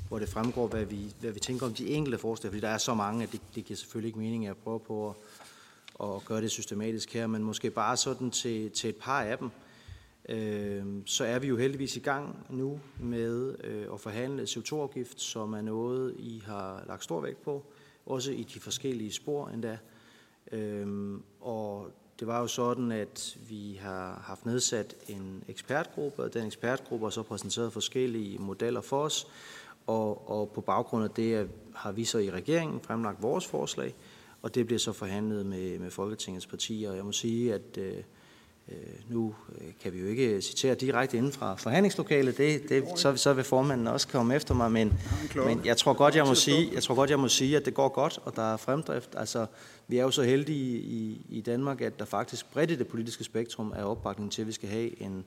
hvor det fremgår, hvad vi, hvad vi tænker om de enkelte forslag, fordi der er så mange, at det, det giver selvfølgelig ikke mening at prøve på at, at gøre det systematisk her, men måske bare sådan til, til et par af dem øh, så er vi jo heldigvis i gang nu med øh, at forhandle CO2-afgift, som er noget, I har lagt stor vægt på. også i de forskellige spor endda. Øhm, og det var jo sådan, at vi har haft nedsat en ekspertgruppe, og den ekspertgruppe har så præsenteret forskellige modeller for os, og, og på baggrund af det har vi så i regeringen fremlagt vores forslag, og det bliver så forhandlet med, med Folketingets partier. Og jeg må sige, at øh nu øh, kan vi jo ikke citere direkte inden fra forhandlingslokalet, det, det, så, så vil formanden også komme efter mig, men, men jeg tror godt, jeg må sige, jeg tror godt, jeg må sige, at det går godt, og der er fremdrift. Altså, vi er jo så heldige i, i Danmark, at der faktisk bredt i det politiske spektrum er opbakning til, at vi skal have en,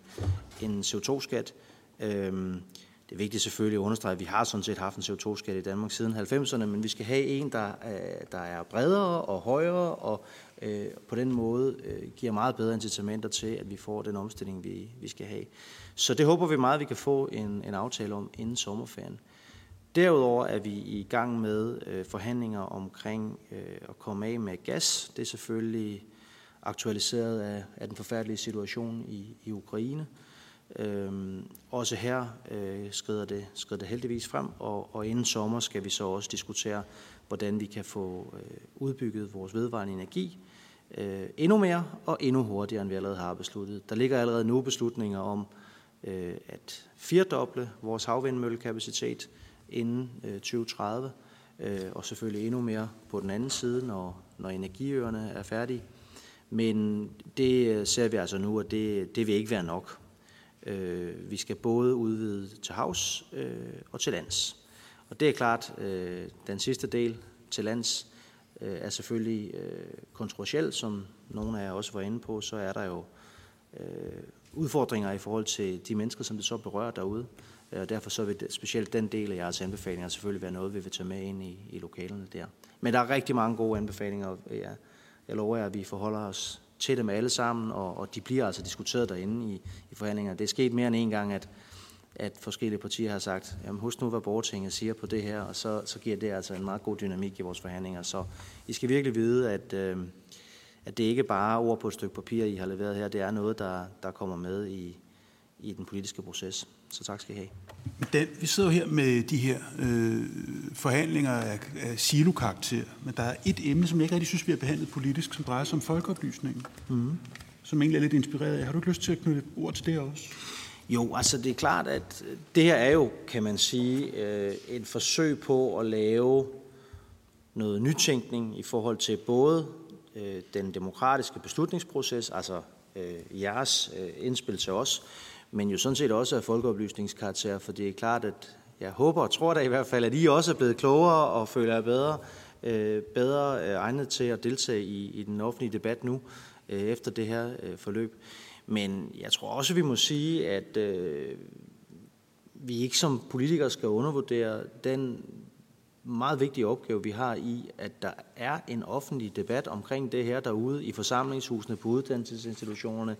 en CO2-skat. Øhm, det er vigtigt selvfølgelig at understrege, at vi har sådan set haft en CO2-skat i Danmark siden 90'erne, men vi skal have en, der, der er bredere og højere, og øh, på den måde øh, giver meget bedre incitamenter til, at vi får den omstilling, vi, vi skal have. Så det håber vi meget, at vi kan få en, en aftale om inden sommerferien. Derudover er vi i gang med øh, forhandlinger omkring øh, at komme af med gas. Det er selvfølgelig aktualiseret af, af den forfærdelige situation i, i Ukraine. Øhm, også her øh, skrider, det, skrider det heldigvis frem, og, og inden sommer skal vi så også diskutere, hvordan vi kan få øh, udbygget vores vedvarende energi øh, endnu mere og endnu hurtigere, end vi allerede har besluttet. Der ligger allerede nu beslutninger om øh, at firedoble vores havvindmøllekapacitet inden øh, 2030, øh, og selvfølgelig endnu mere på den anden side, når, når energiøerne er færdige. Men det øh, ser vi altså nu, at det, det vil ikke være nok. Øh, vi skal både udvide til havs øh, og til lands. Og det er klart, øh, den sidste del til lands øh, er selvfølgelig øh, kontroversiel, som nogle af jer også var inde på, så er der jo øh, udfordringer i forhold til de mennesker, som det så berører derude. Øh, og derfor så vil det, specielt den del af jeres anbefalinger selvfølgelig være noget, vi vil tage med ind i, i lokalerne der. Men der er rigtig mange gode anbefalinger, og jeg, jeg lover jer, at vi forholder os til dem alle sammen, og, og de bliver altså diskuteret derinde i, i forhandlingerne. Det er sket mere end en gang, at, at forskellige partier har sagt, jamen husk nu, hvad borgertinget siger på det her, og så, så giver det altså en meget god dynamik i vores forhandlinger. Så I skal virkelig vide, at, øh, at det ikke bare er ord på et stykke papir, I har leveret her, det er noget, der, der kommer med i, i den politiske proces. Så tak skal I have. Dan, vi sidder her med de her øh, forhandlinger af, af silo-karakter, men der er et emne, som jeg ikke rigtig synes, vi har behandlet politisk, som drejer sig om folkeoplysningen, mm. som egentlig er lidt inspireret af. Har du ikke lyst til at knytte et ord til det også? Jo, altså det er klart, at det her er jo, kan man sige, øh, et forsøg på at lave noget nytænkning i forhold til både øh, den demokratiske beslutningsproces, altså øh, jeres øh, indspil til os, men jo sådan set også af folkeoplysningskarakter, for det er klart, at jeg håber og tror da i hvert fald, at I også er blevet klogere og føler jer bedre, øh, bedre øh, egnet til at deltage i, i den offentlige debat nu, øh, efter det her øh, forløb. Men jeg tror også, vi må sige, at øh, vi ikke som politikere skal undervurdere den meget vigtige opgave, vi har i, at der er en offentlig debat omkring det her derude i forsamlingshusene, på uddannelsesinstitutionerne,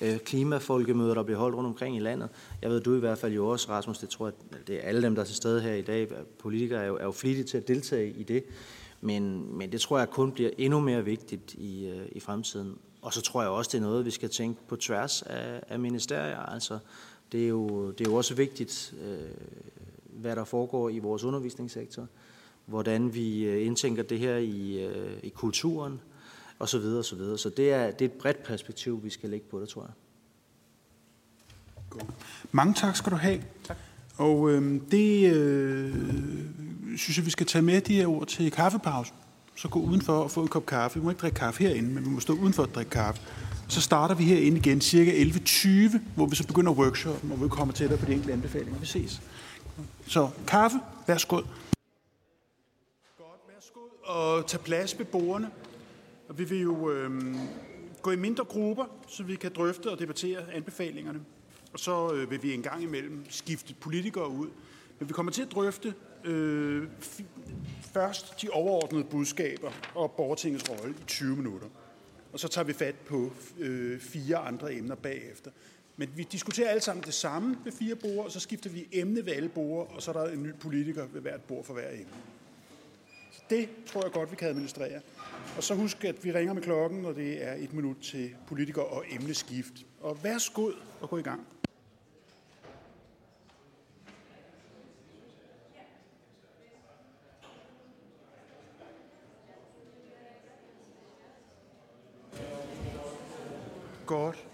øh, klimafolkemøder, der bliver holdt rundt omkring i landet. Jeg ved, du i hvert fald jo også, Rasmus, det tror jeg, det er alle dem, der er til stede her i dag, politikere er jo, er jo flittige til at deltage i det, men, men det tror jeg kun bliver endnu mere vigtigt i, øh, i fremtiden. Og så tror jeg også, det er noget, vi skal tænke på tværs af, af ministerier. Altså, det er jo, det er jo også vigtigt, øh, hvad der foregår i vores undervisningssektor, hvordan vi øh, indtænker det her i, øh, i kulturen, og så videre, og så videre. Så det er, det er et bredt perspektiv, vi skal lægge på det, tror jeg. God. Mange tak skal du have. Tak. Og øh, det øh, synes jeg, vi skal tage med de her ord til kaffepausen. Så gå udenfor og få en kop kaffe. Vi må ikke drikke kaffe herinde, men vi må stå udenfor og drikke kaffe. Så starter vi herinde igen cirka 11.20, hvor vi så begynder workshoppen, og vi kommer tættere på de enkelte anbefalinger. Vi ses. Så kaffe, værsgo. Godt, værsgo og tage plads ved bordene. Og vi vil jo øh, gå i mindre grupper, så vi kan drøfte og debattere anbefalingerne. Og så øh, vil vi en gang imellem skifte politikere ud. Men vi kommer til at drøfte øh, først de overordnede budskaber og borgertingets rolle i 20 minutter. Og så tager vi fat på øh, fire andre emner bagefter. Men vi diskuterer alle sammen det samme ved fire bord, og så skifter vi emne ved alle bord, og så er der en ny politiker ved hvert bord for hver emne. Så det tror jeg godt, vi kan administrere. Og så husk, at vi ringer med klokken, og det er et minut til politiker og emneskift. Og værsgod og gå i gang. Godt.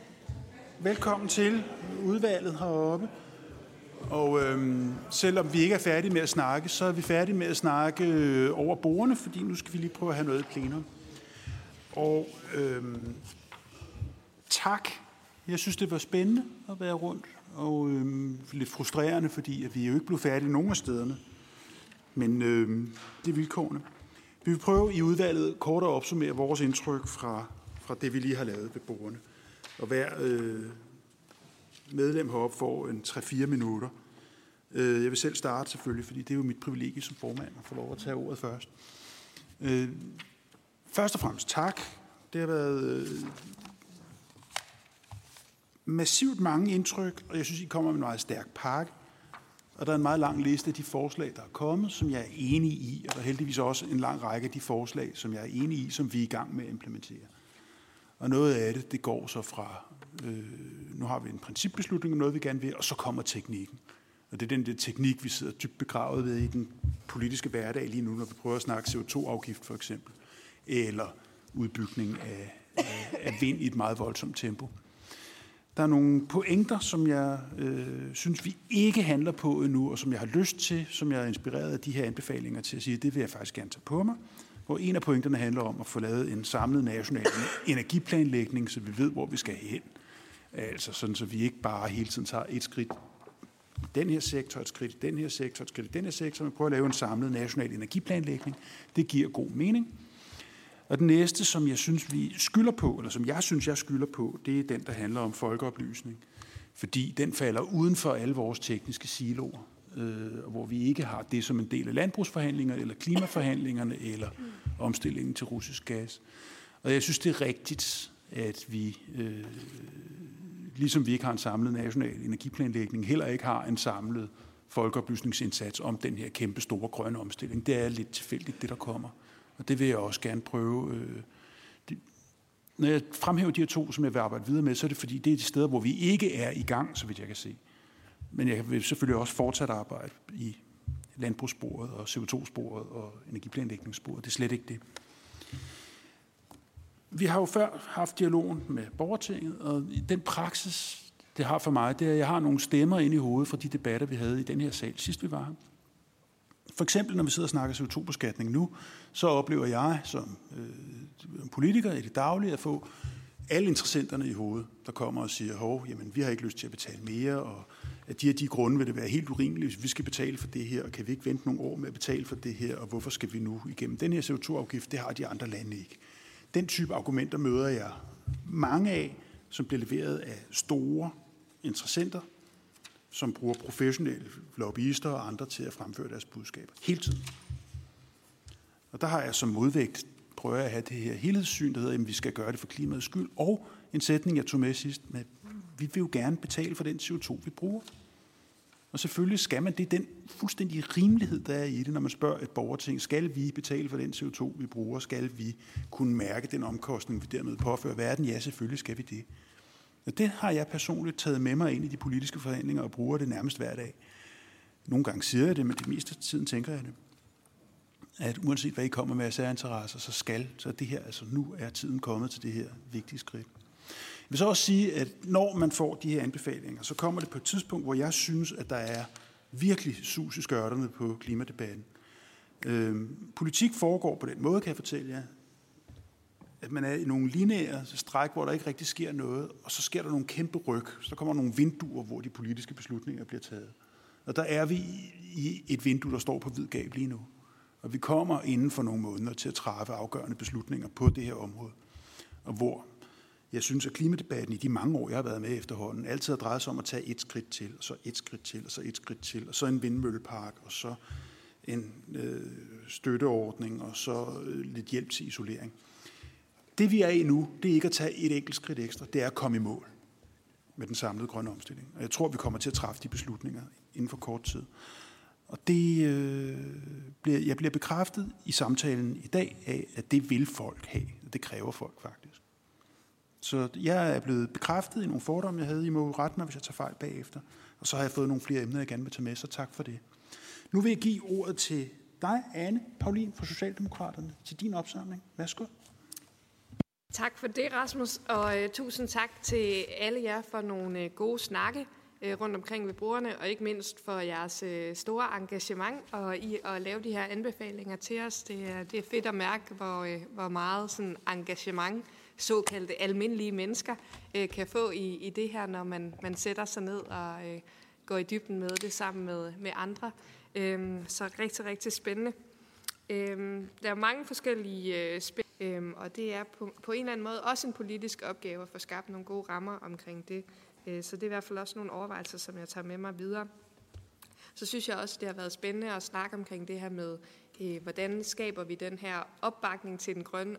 Velkommen til udvalget heroppe. Og øhm, selvom vi ikke er færdige med at snakke, så er vi færdige med at snakke øh, over bordene, fordi nu skal vi lige prøve at have noget i plenum. Og øhm, tak. Jeg synes, det var spændende at være rundt, og øhm, lidt frustrerende, fordi at vi er jo ikke blev færdige nogen af stederne. Men øhm, det er vilkårene. Vi vil prøve i udvalget kort at opsummere vores indtryk fra, fra det, vi lige har lavet ved bordene. Og hver øh, medlem heroppe får en 3-4 minutter. Øh, jeg vil selv starte selvfølgelig, fordi det er jo mit privilegie som formand at få lov at tage ordet først. Øh, først og fremmest tak. Det har været øh, massivt mange indtryk, og jeg synes, I kommer med en meget stærk pakke. Og der er en meget lang liste af de forslag, der er kommet, som jeg er enig i, og der er heldigvis også en lang række af de forslag, som jeg er enig i, som vi er i gang med at implementere. Og noget af det, det går så fra, øh, nu har vi en principbeslutning om noget, vi gerne vil, og så kommer teknikken. Og det er den der teknik, vi sidder dybt begravet ved i den politiske hverdag lige nu, når vi prøver at snakke CO2-afgift for eksempel, eller udbygning af, af, af vind i et meget voldsomt tempo. Der er nogle pointer, som jeg øh, synes, vi ikke handler på endnu, og som jeg har lyst til, som jeg er inspireret af de her anbefalinger til at sige, det vil jeg faktisk gerne tage på mig. Hvor en af pointerne handler om at få lavet en samlet national energiplanlægning, så vi ved, hvor vi skal hen. Altså sådan, så vi ikke bare hele tiden tager et skridt i den her sektor, et skridt i den her sektor, et skridt i den her sektor, men prøver at lave en samlet national energiplanlægning. Det giver god mening. Og den næste, som jeg synes, vi skylder på, eller som jeg synes, jeg skylder på, det er den, der handler om folkeoplysning. Fordi den falder uden for alle vores tekniske siloer, øh, hvor vi ikke har det som en del af landbrugsforhandlingerne, eller klimaforhandlingerne, eller omstillingen til russisk gas. Og jeg synes, det er rigtigt, at vi, øh, ligesom vi ikke har en samlet national energiplanlægning, heller ikke har en samlet folkeoplysningsindsats om den her kæmpe store grønne omstilling. Det er lidt tilfældigt, det der kommer. Og det vil jeg også gerne prøve. Øh, det, når jeg fremhæver de her to, som jeg vil arbejde videre med, så er det fordi, det er de steder, hvor vi ikke er i gang, så vidt jeg kan se. Men jeg vil selvfølgelig også fortsat arbejde i landbrugssporet og CO2-sporet og energiplanlægningssporet. Det er slet ikke det. Vi har jo før haft dialogen med borgertinget, og den praksis, det har for mig, det er, at jeg har nogle stemmer ind i hovedet fra de debatter, vi havde i den her sal sidst vi var her. For eksempel, når vi sidder og snakker CO2-beskatning nu, så oplever jeg som øh, politiker i det daglige at få alle interessenterne i hovedet, der kommer og siger, hov, jamen, vi har ikke lyst til at betale mere, og at de her de grunde vil det være helt urimeligt, hvis vi skal betale for det her, og kan vi ikke vente nogle år med at betale for det her, og hvorfor skal vi nu igennem den her CO2-afgift, det har de andre lande ikke. Den type argumenter møder jeg mange af, som bliver leveret af store interessenter, som bruger professionelle lobbyister og andre til at fremføre deres budskaber. Hele tiden. Og der har jeg som modvægt, prøver jeg at have det her helhedssyn, der hedder, at vi skal gøre det for klimaets skyld, og en sætning, jeg tog med sidst, med, vi vil jo gerne betale for den CO2, vi bruger. Og selvfølgelig skal man, det den fuldstændige rimelighed, der er i det, når man spørger et borgerting, skal vi betale for den CO2, vi bruger? Skal vi kunne mærke den omkostning, vi dermed påfører verden? Ja, selvfølgelig skal vi det. Og det har jeg personligt taget med mig ind i de politiske forhandlinger og bruger det nærmest hver dag. Nogle gange siger jeg det, men det meste af tiden tænker jeg det. At uanset hvad I kommer med af særinteresser, så skal, så det her, altså nu er tiden kommet til det her vigtige skridt. Jeg vil så også sige, at når man får de her anbefalinger, så kommer det på et tidspunkt, hvor jeg synes, at der er virkelig sus i skørterne på klimadebatten. Øhm, politik foregår på den måde, kan jeg fortælle jer, at man er i nogle lineære stræk, hvor der ikke rigtig sker noget, og så sker der nogle kæmpe ryg. Så der kommer nogle vinduer, hvor de politiske beslutninger bliver taget. Og der er vi i et vindue, der står på hvid gab lige nu. Og vi kommer inden for nogle måneder til at træffe afgørende beslutninger på det her område. Og hvor jeg synes, at klimadebatten i de mange år, jeg har været med efterhånden, altid har drejet sig om at tage et skridt til, og så et skridt til, og så et skridt til, og så en vindmøllepark, og så en øh, støtteordning, og så øh, lidt hjælp til isolering. Det vi er i nu, det er ikke at tage et enkelt skridt ekstra, det er at komme i mål med den samlede grønne omstilling. Og jeg tror, vi kommer til at træffe de beslutninger inden for kort tid. Og det øh, bliver, jeg bliver bekræftet i samtalen i dag af, at det vil folk have. Det kræver folk faktisk. Så jeg er blevet bekræftet i nogle fordomme, jeg havde. I må rette mig, hvis jeg tager fejl bagefter. Og så har jeg fået nogle flere emner, jeg gerne vil tage med, så tak for det. Nu vil jeg give ordet til dig, Anne Paulin fra Socialdemokraterne, til din opsamling. Værsgo. Tak for det, Rasmus, og uh, tusind tak til alle jer for nogle uh, gode snakke uh, rundt omkring ved brugerne, og ikke mindst for jeres uh, store engagement og i at lave de her anbefalinger til os. Det er, det er fedt at mærke, hvor, uh, hvor meget sådan, engagement såkaldte almindelige mennesker øh, kan få i, i det her, når man, man sætter sig ned og øh, går i dybden med det sammen med, med andre. Uh, så rigtig, rigtig spændende. Uh, der er mange forskellige øh, spændende Øhm, og det er på, på en eller anden måde også en politisk opgave at få skabt nogle gode rammer omkring det. Øh, så det er i hvert fald også nogle overvejelser, som jeg tager med mig videre. Så synes jeg også, det har været spændende at snakke omkring det her med, Øh, hvordan skaber vi den her opbakning til den grønne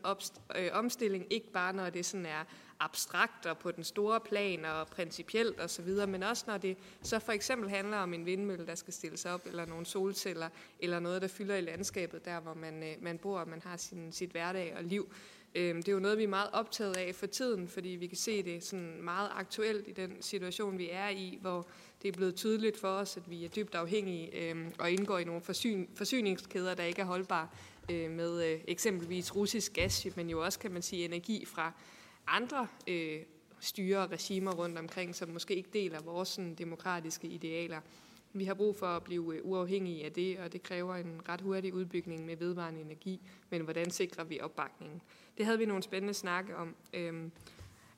øh, omstilling, ikke bare når det sådan er abstrakt og på den store plan og principielt osv., men også når det så for eksempel handler om en vindmølle, der skal stilles op, eller nogle solceller, eller noget, der fylder i landskabet, der hvor man, øh, man bor og man har sin, sit hverdag og liv. Øh, det er jo noget, vi er meget optaget af for tiden, fordi vi kan se det sådan meget aktuelt i den situation, vi er i, hvor det er blevet tydeligt for os, at vi er dybt afhængige øh, og indgår i nogle forsyn, forsyningskæder, der ikke er holdbare øh, med øh, eksempelvis russisk gas, men jo også, kan man sige, energi fra andre øh, styre og regimer rundt omkring, som måske ikke deler vores sådan, demokratiske idealer. Vi har brug for at blive øh, uafhængige af det, og det kræver en ret hurtig udbygning med vedvarende energi. Men hvordan sikrer vi opbakningen? Det havde vi nogle spændende snakke om. Øhm,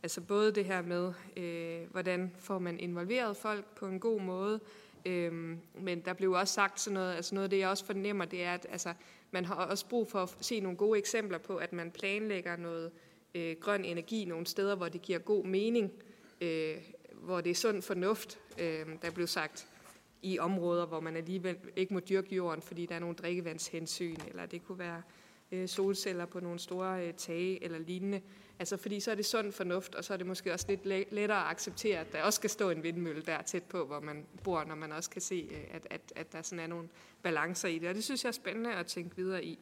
altså både det her med, øh, hvordan får man involveret folk på en god måde, øhm, men der blev også sagt sådan noget, altså noget af det, jeg også fornemmer, det er, at altså, man har også brug for at se nogle gode eksempler på, at man planlægger noget øh, grøn energi nogle steder, hvor det giver god mening, øh, hvor det er sund fornuft, øh, der blev sagt, i områder, hvor man alligevel ikke må dyrke jorden, fordi der er nogle drikkevandshensyn, eller det kunne være øh, solceller på nogle store øh, tage eller lignende. Altså fordi så er det sund fornuft, og så er det måske også lidt lettere at acceptere, at der også skal stå en vindmølle der tæt på, hvor man bor, når man også kan se, øh, at, at, at der sådan er nogle balancer i det. Og det synes jeg er spændende at tænke videre i.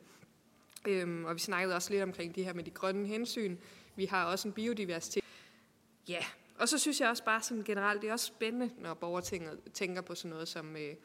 Øhm, og vi snakkede også lidt omkring det her med de grønne hensyn. Vi har også en biodiversitet. Ja, og så synes jeg også bare som generelt, det er også spændende, når borgertinget tænker på sådan noget som øh,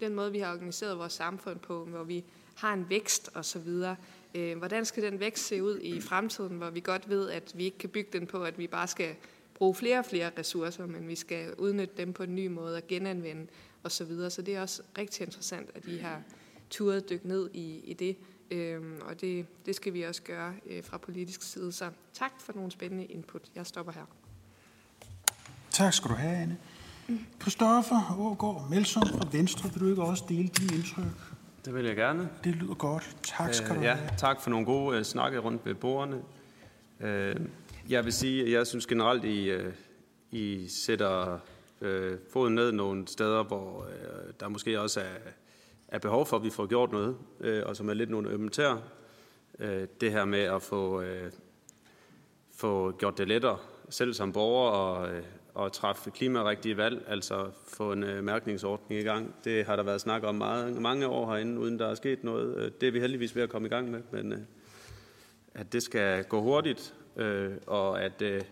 den måde, vi har organiseret vores samfund på, hvor vi har en vækst og så videre. Øh, hvordan skal den vækst se ud i fremtiden, hvor vi godt ved, at vi ikke kan bygge den på, at vi bare skal bruge flere og flere ressourcer, men vi skal udnytte dem på en ny måde og genanvende og så videre. Så det er også rigtig interessant, at vi har turet dykke ned i, i det. Øhm, og det, det skal vi også gøre øh, fra politisk side. Så tak for nogle spændende input. Jeg stopper her. Tak skal du have, Anne. Christoffer Ågaard Melson fra Venstre, vil du ikke også dele dine indtryk? Det vil jeg gerne. Det lyder godt. Tak skal øh, du ja, have. Tak for nogle gode uh, snakke rundt ved bordene. Uh, jeg vil sige, at jeg synes generelt, I, uh, I sætter uh, foden ned nogle steder, hvor uh, der måske også er, er behov for, at vi får gjort noget, uh, og som er lidt nogle ømmentær. Uh, det her med at få, uh, få gjort det lettere, selv som borger, og, at træffe klimarigtige valg, altså få en øh, mærkningsordning i gang. Det har der været snak om meget, mange år herinde, uden der er sket noget. Øh, det er vi heldigvis ved at komme i gang med, men øh, at det skal gå hurtigt, øh, og at øh,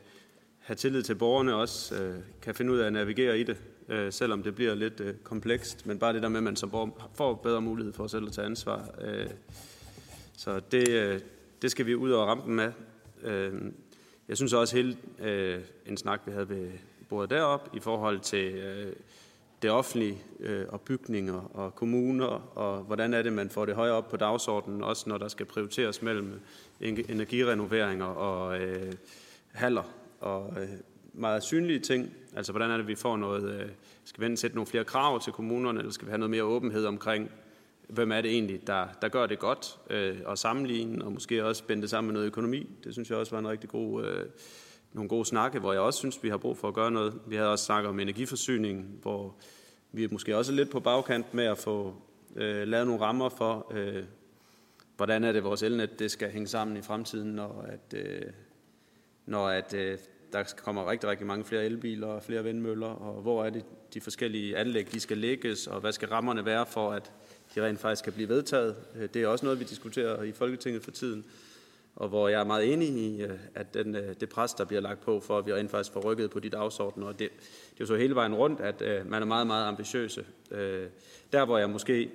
have tillid til borgerne også øh, kan finde ud af at navigere i det, øh, selvom det bliver lidt øh, komplekst. Men bare det der med, at man som borger får bedre mulighed for selv at tage ansvar. Øh, så det, øh, det skal vi ud og rampe med. Øh, jeg synes også hele øh, en snak, vi havde ved sporet derop i forhold til øh, det offentlige øh, og bygninger og kommuner, og hvordan er det, man får det højere op på dagsordenen, også når der skal prioriteres mellem energirenoveringer og øh, haller og øh, meget synlige ting. Altså, hvordan er det, vi får noget, øh, skal vi sætte nogle flere krav til kommunerne, eller skal vi have noget mere åbenhed omkring, hvem er det egentlig, der, der gør det godt, øh, og sammenligne, og måske også binde det sammen med noget økonomi. Det synes jeg også var en rigtig god, øh, nogle gode snakke, hvor jeg også synes, vi har brug for at gøre noget. Vi havde også snakket om energiforsyning, hvor vi er måske også lidt på bagkant med at få øh, lavet nogle rammer for, øh, hvordan er det, vores elnet det skal hænge sammen i fremtiden, når at, øh, når at øh, der kommer rigtig, rigtig mange flere elbiler og flere vindmøller, og hvor er det, de forskellige anlæg, de skal lægges, og hvad skal rammerne være for, at de rent faktisk kan blive vedtaget. Øh, det er også noget, vi diskuterer i Folketinget for tiden, og hvor jeg er meget enig i, øh, at den, øh, det pres, der bliver lagt på, for at vi rent faktisk får rykket på de dagsordner, og det, det er jo så hele vejen rundt, at øh, man er meget, meget ambitiøse. Der, hvor jeg måske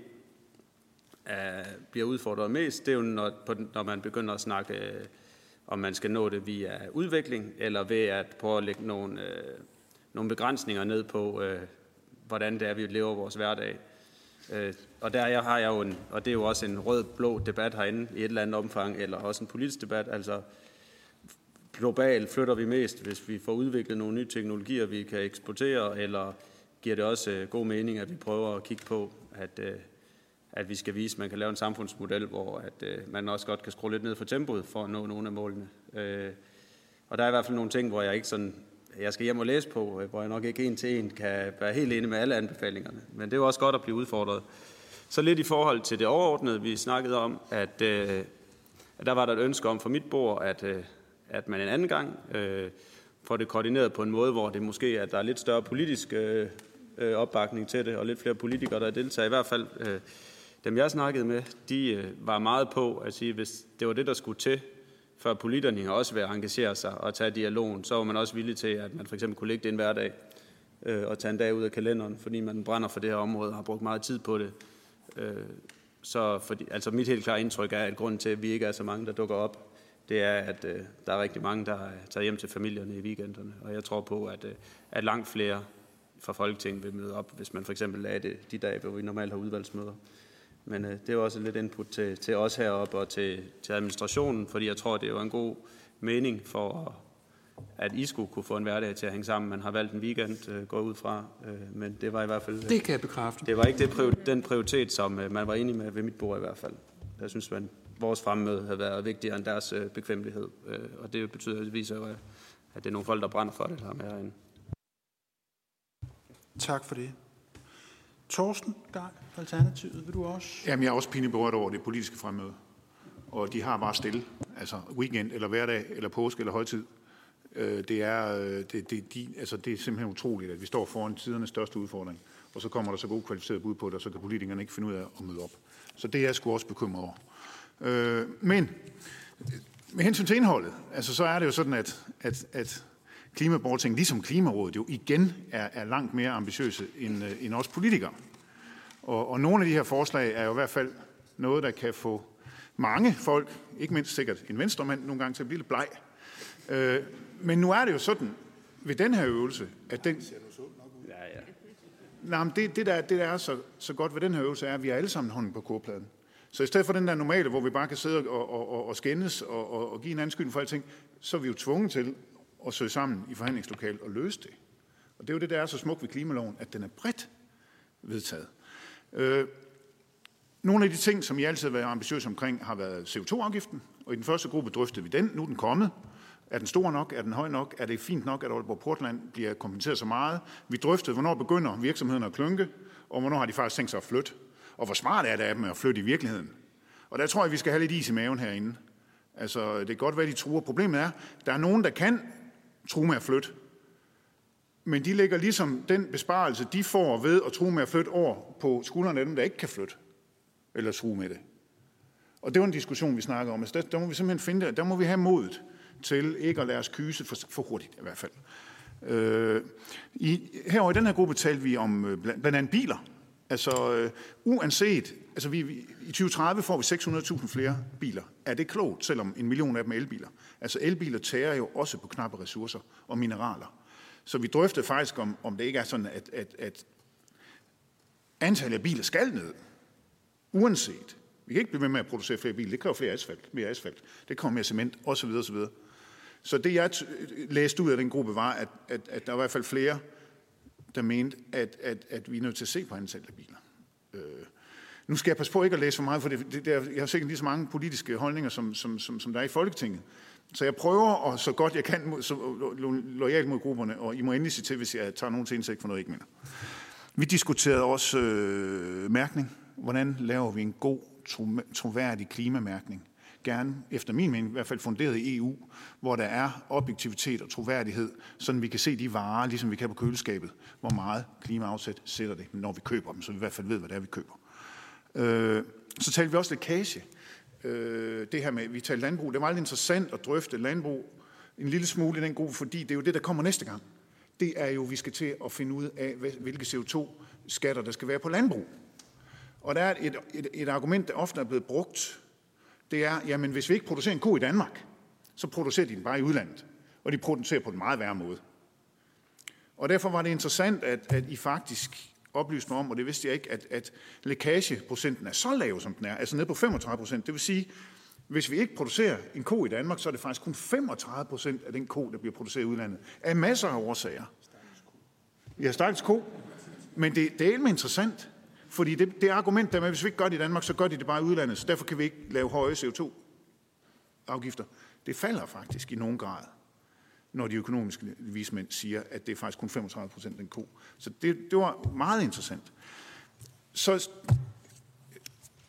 er, bliver udfordret mest, det er jo, når, når man begynder at snakke om man skal nå det via udvikling, eller ved at prøve at lægge nogle, øh, nogle begrænsninger ned på, øh, hvordan det er, vi lever vores hverdag. Øh, og der jeg har jeg jo en, og det er jo også en rød-blå debat herinde i et eller andet omfang, eller også en politisk debat, altså globalt flytter vi mest, hvis vi får udviklet nogle nye teknologier, vi kan eksportere, eller giver det også øh, god mening, at vi prøver at kigge på, at, øh, at vi skal vise, at man kan lave en samfundsmodel, hvor at, øh, man også godt kan skrue lidt ned for tempoet for at nå nogle af målene. Øh, og der er i hvert fald nogle ting, hvor jeg ikke sådan, jeg skal hjem og læse på, øh, hvor jeg nok ikke en til en kan være helt enig med alle anbefalingerne. Men det er jo også godt at blive udfordret. Så lidt i forhold til det overordnede, vi snakkede om, at, øh, at der var der et ønske om for mit bord, at, øh, at man en anden gang øh, får det koordineret på en måde, hvor det måske er, at der er lidt større politisk øh, øh, opbakning til det, og lidt flere politikere, der deltager. I hvert fald øh, dem, jeg snakkede med, de øh, var meget på at sige, hvis det var det, der skulle til, før politikerne også vil engagere sig og tage dialogen, så var man også villig til, at man for eksempel kunne lægge det en hverdag øh, og tage en dag ud af kalenderen, fordi man brænder for det her område og har brugt meget tid på det. Øh, så fordi, altså mit helt klare indtryk er, at grunden til, at vi ikke er så mange, der dukker op, det er, at øh, der er rigtig mange, der øh, tager hjem til familierne i weekenderne. Og jeg tror på, at, øh, at langt flere fra Folketinget vil møde op, hvis man for eksempel lagde det de dage, hvor vi normalt har udvalgsmøder. Men øh, det er også lidt input til, til os heroppe og til, til administrationen, fordi jeg tror, det er jo en god mening for, at I skulle kunne få en hverdag til at hænge sammen. Man har valgt en weekend, øh, går ud fra, øh, men det var i hvert fald... Det kan jeg bekræfte. Det var ikke det, den prioritet, som øh, man var enig med ved mit bord i hvert fald. Jeg synes, man, vores fremmøde havde været vigtigere end deres øh, bekvemmelighed, øh, og det betyder, det viser jo, at det er nogle folk, der brænder for det, der er med herinde. Tak for det. Torsten Geil fra Alternativet, vil du også? Jamen, jeg er også pinligt berørt over det politiske fremmøde. Og de har bare stille. Altså weekend, eller hverdag, eller påske, eller højtid. Øh, det er, øh, det, det, de, altså, det er simpelthen utroligt, at vi står foran tidernes største udfordring. Og så kommer der så god kvalificeret bud på det, og så kan politikerne ikke finde ud af at møde op. Så det er jeg sgu også bekymret over. Øh, men med hensyn til indholdet, altså, så er det jo sådan, at, at, at klimaborting, ligesom Klimarådet, jo igen er, er langt mere ambitiøse end, øh, end os politikere. Og, og nogle af de her forslag er jo i hvert fald noget, der kan få mange folk, ikke mindst sikkert en venstremand, nogle gange til at blive lidt bleg. Øh, men nu er det jo sådan ved den her øvelse, at den... Ja, ja. Nej, men det, det, der, det, der er så, så godt ved den her øvelse, er, at vi er alle sammen hånden på kogepladen. Så i stedet for den der normale, hvor vi bare kan sidde og, og, og, og skændes og, og, og give en anskyldning for alting, så er vi jo tvunget til at søge sammen i forhandlingslokalet og løse det. Og det er jo det, der er så smukt ved klimaloven, at den er bredt vedtaget. Øh, nogle af de ting, som I altid har været ambitiøse omkring, har været CO2-afgiften, og i den første gruppe drøftede vi den. Nu er den kommet. Er den stor nok? Er den høj nok? Er det fint nok, at Aalborg Portland bliver kompenseret så meget? Vi drøftede, hvornår begynder virksomhederne at klynke, og hvornår har de faktisk tænkt sig at flytte. Og hvor smart er det af dem at flytte i virkeligheden? Og der tror jeg, vi skal have lidt is i maven herinde. Altså, det kan godt være, de truer. Problemet er, der er nogen, der kan true med at flytte. Men de lægger ligesom den besparelse, de får ved at true med at flytte over på skuldrene af dem, der ikke kan flytte. Eller true med det. Og det var en diskussion, vi snakkede om. Altså, der, der må vi simpelthen finde det. Der må vi have modet til ikke at lade os kyse for, for hurtigt i hvert fald. Øh, i, herovre i den her gruppe talte vi om øh, blandt, blandt andet biler. Altså øh, uanset, altså vi, vi, i 2030 får vi 600.000 flere biler. Er det klogt, selvom en million af dem er elbiler? Altså elbiler tærer jo også på knappe ressourcer og mineraler. Så vi drøftede faktisk, om, om det ikke er sådan, at, at, at antallet af biler skal ned. Uanset. Vi kan ikke blive ved med at producere flere biler. Det kræver flere asfalt, mere asfalt. Det kommer mere cement, osv. osv. Så det, jeg læste ud af den gruppe, var, at, at, at der var i hvert fald flere, der mente, at, at, at vi er nødt til at se på antallet af biler. Øh, nu skal jeg passe på ikke at læse for meget, for det, det, det, jeg har sikkert lige så mange politiske holdninger, som, som, som, som der er i Folketinget. Så jeg prøver, og så godt jeg kan, så lojalt mod grupperne, og I må endelig sige til, hvis jeg tager nogen til indsigt for noget, jeg ikke mener. Vi diskuterede også øh, mærkning. Hvordan laver vi en god, troværdig klimamærkning? Gerne, efter min mening, i hvert fald funderet i EU, hvor der er objektivitet og troværdighed, så vi kan se de varer, ligesom vi kan på køleskabet, hvor meget klimaafsæt sætter det, når vi køber dem, så vi i hvert fald ved, hvad det er, vi køber. Øh, så talte vi også lækage øh, det her med, vi talte landbrug. Det var meget interessant at drøfte landbrug en lille smule i den gruppe, fordi det er jo det, der kommer næste gang. Det er jo, vi skal til at finde ud af, hvilke CO2-skatter, der skal være på landbrug. Og der er et, et, et argument, der ofte er blevet brugt, det er, jamen hvis vi ikke producerer en ko i Danmark, så producerer de den bare i udlandet. Og de producerer på en meget værre måde. Og derfor var det interessant, at, at I faktisk oplyste mig om, og det vidste jeg ikke, at, at lækageprocenten er så lav, som den er, altså ned på 35 procent. Det vil sige, hvis vi ikke producerer en ko i Danmark, så er det faktisk kun 35 procent af den ko, der bliver produceret i udlandet. Af masser af årsager. Vi har stakkels ko, men det, det er helt interessant. Fordi det, det argument der med, at hvis vi ikke gør det i Danmark, så gør de det bare i udlandet. Så derfor kan vi ikke lave høje CO2-afgifter. Det falder faktisk i nogen grad, når de økonomiske vismænd siger, at det er faktisk kun 35 procent den ko. Så det, det var meget interessant. Så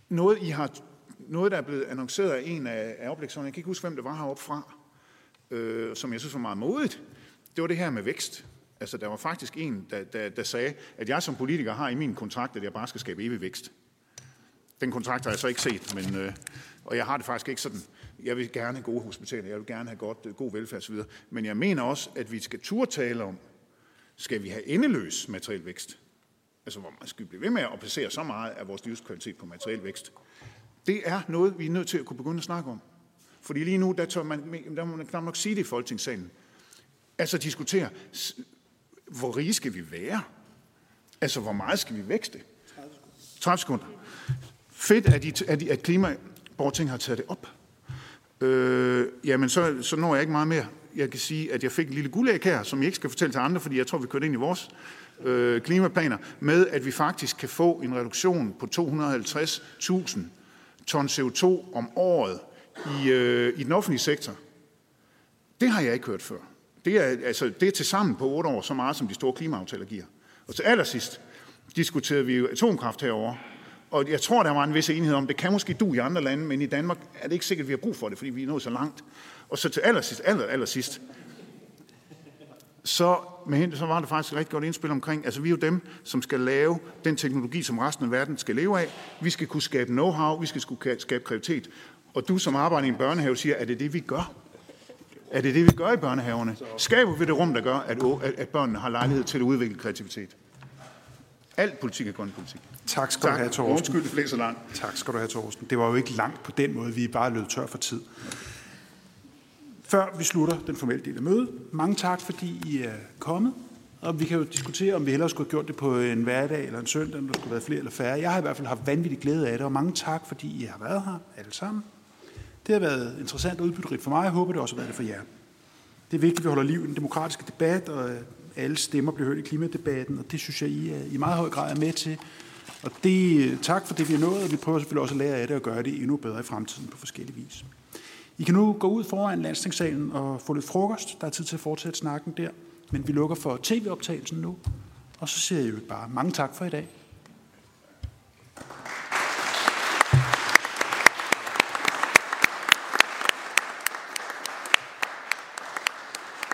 noget, I har, noget, der er blevet annonceret af en af, af oplægserne, jeg kan ikke huske, hvem det var heroppe fra, øh, som jeg synes var meget modigt, det var det her med vækst. Altså, der var faktisk en, der, der, der sagde, at jeg som politiker har i min kontrakt, at jeg bare skal skabe evig vækst. Den kontrakt har jeg så ikke set, men, øh, og jeg har det faktisk ikke sådan. Jeg vil gerne have gode hospitaler, jeg vil gerne have godt, øh, god velfærd osv. Men jeg mener også, at vi skal turde tale om, skal vi have endeløs materiel vækst? Altså, hvor man skal blive ved med at placere så meget af vores livskvalitet på materiel vækst. Det er noget, vi er nødt til at kunne begynde at snakke om. Fordi lige nu, der, tør man, der må man knap nok sige det i Folketingssalen. Altså diskutere, hvor rige skal vi være? Altså, hvor meget skal vi vækste? 30 sekunder. Fedt, at, I, at, I, at Klimaborting har taget det op. Øh, jamen, så, så når jeg ikke meget mere. Jeg kan sige, at jeg fik en lille guldæg her, som jeg ikke skal fortælle til andre, fordi jeg tror, vi kørte ind i vores øh, klimaplaner, med at vi faktisk kan få en reduktion på 250.000 ton CO2 om året i, øh, i den offentlige sektor. Det har jeg ikke hørt før. Det er, altså, det er til sammen på otte år så meget, som de store klimaaftaler giver. Og til allersidst diskuterede vi jo atomkraft herover. Og jeg tror, der var en vis enighed om, det kan måske du i andre lande, men i Danmark er det ikke sikkert, at vi har brug for det, fordi vi er nået så langt. Og så til allersidst, aller, allersidst, så, med, så var det faktisk et rigtig godt indspil omkring, altså vi er jo dem, som skal lave den teknologi, som resten af verden skal leve af. Vi skal kunne skabe know-how, vi skal kunne skabe kreativitet. Og du som arbejder i en børnehave siger, at det er det, vi gør. Er det det, vi gør i børnehaverne? Skaber vi det rum, der gør, at, at børnene har lejlighed til at udvikle kreativitet? Alt politik er grøn politik. Tak skal tak. du have, Torsten. Undskyld, det blev så langt. Tak skal du have, Torsten. Det var jo ikke langt på den måde, vi er bare løbet tør for tid. Før vi slutter den formelle del af mødet, mange tak, fordi I er kommet. Og vi kan jo diskutere, om vi hellere skulle have gjort det på en hverdag eller en søndag, om der skulle være flere eller færre. Jeg har i hvert fald haft vanvittig glæde af det, og mange tak, fordi I har været her alle sammen. Det har været interessant og udbytterigt for mig. Jeg håber, det også har været det for jer. Det er vigtigt, at vi holder liv i den demokratiske debat, og alle stemmer bliver hørt i klimadebatten, og det synes jeg, I, er, I meget høj grad er med til. Og det, tak for det, vi har nået, og vi prøver selvfølgelig også at lære af det og gøre det endnu bedre i fremtiden på forskellige vis. I kan nu gå ud foran landstingssalen og få lidt frokost. Der er tid til at fortsætte snakken der. Men vi lukker for tv-optagelsen nu. Og så siger jeg jo bare mange tak for i dag.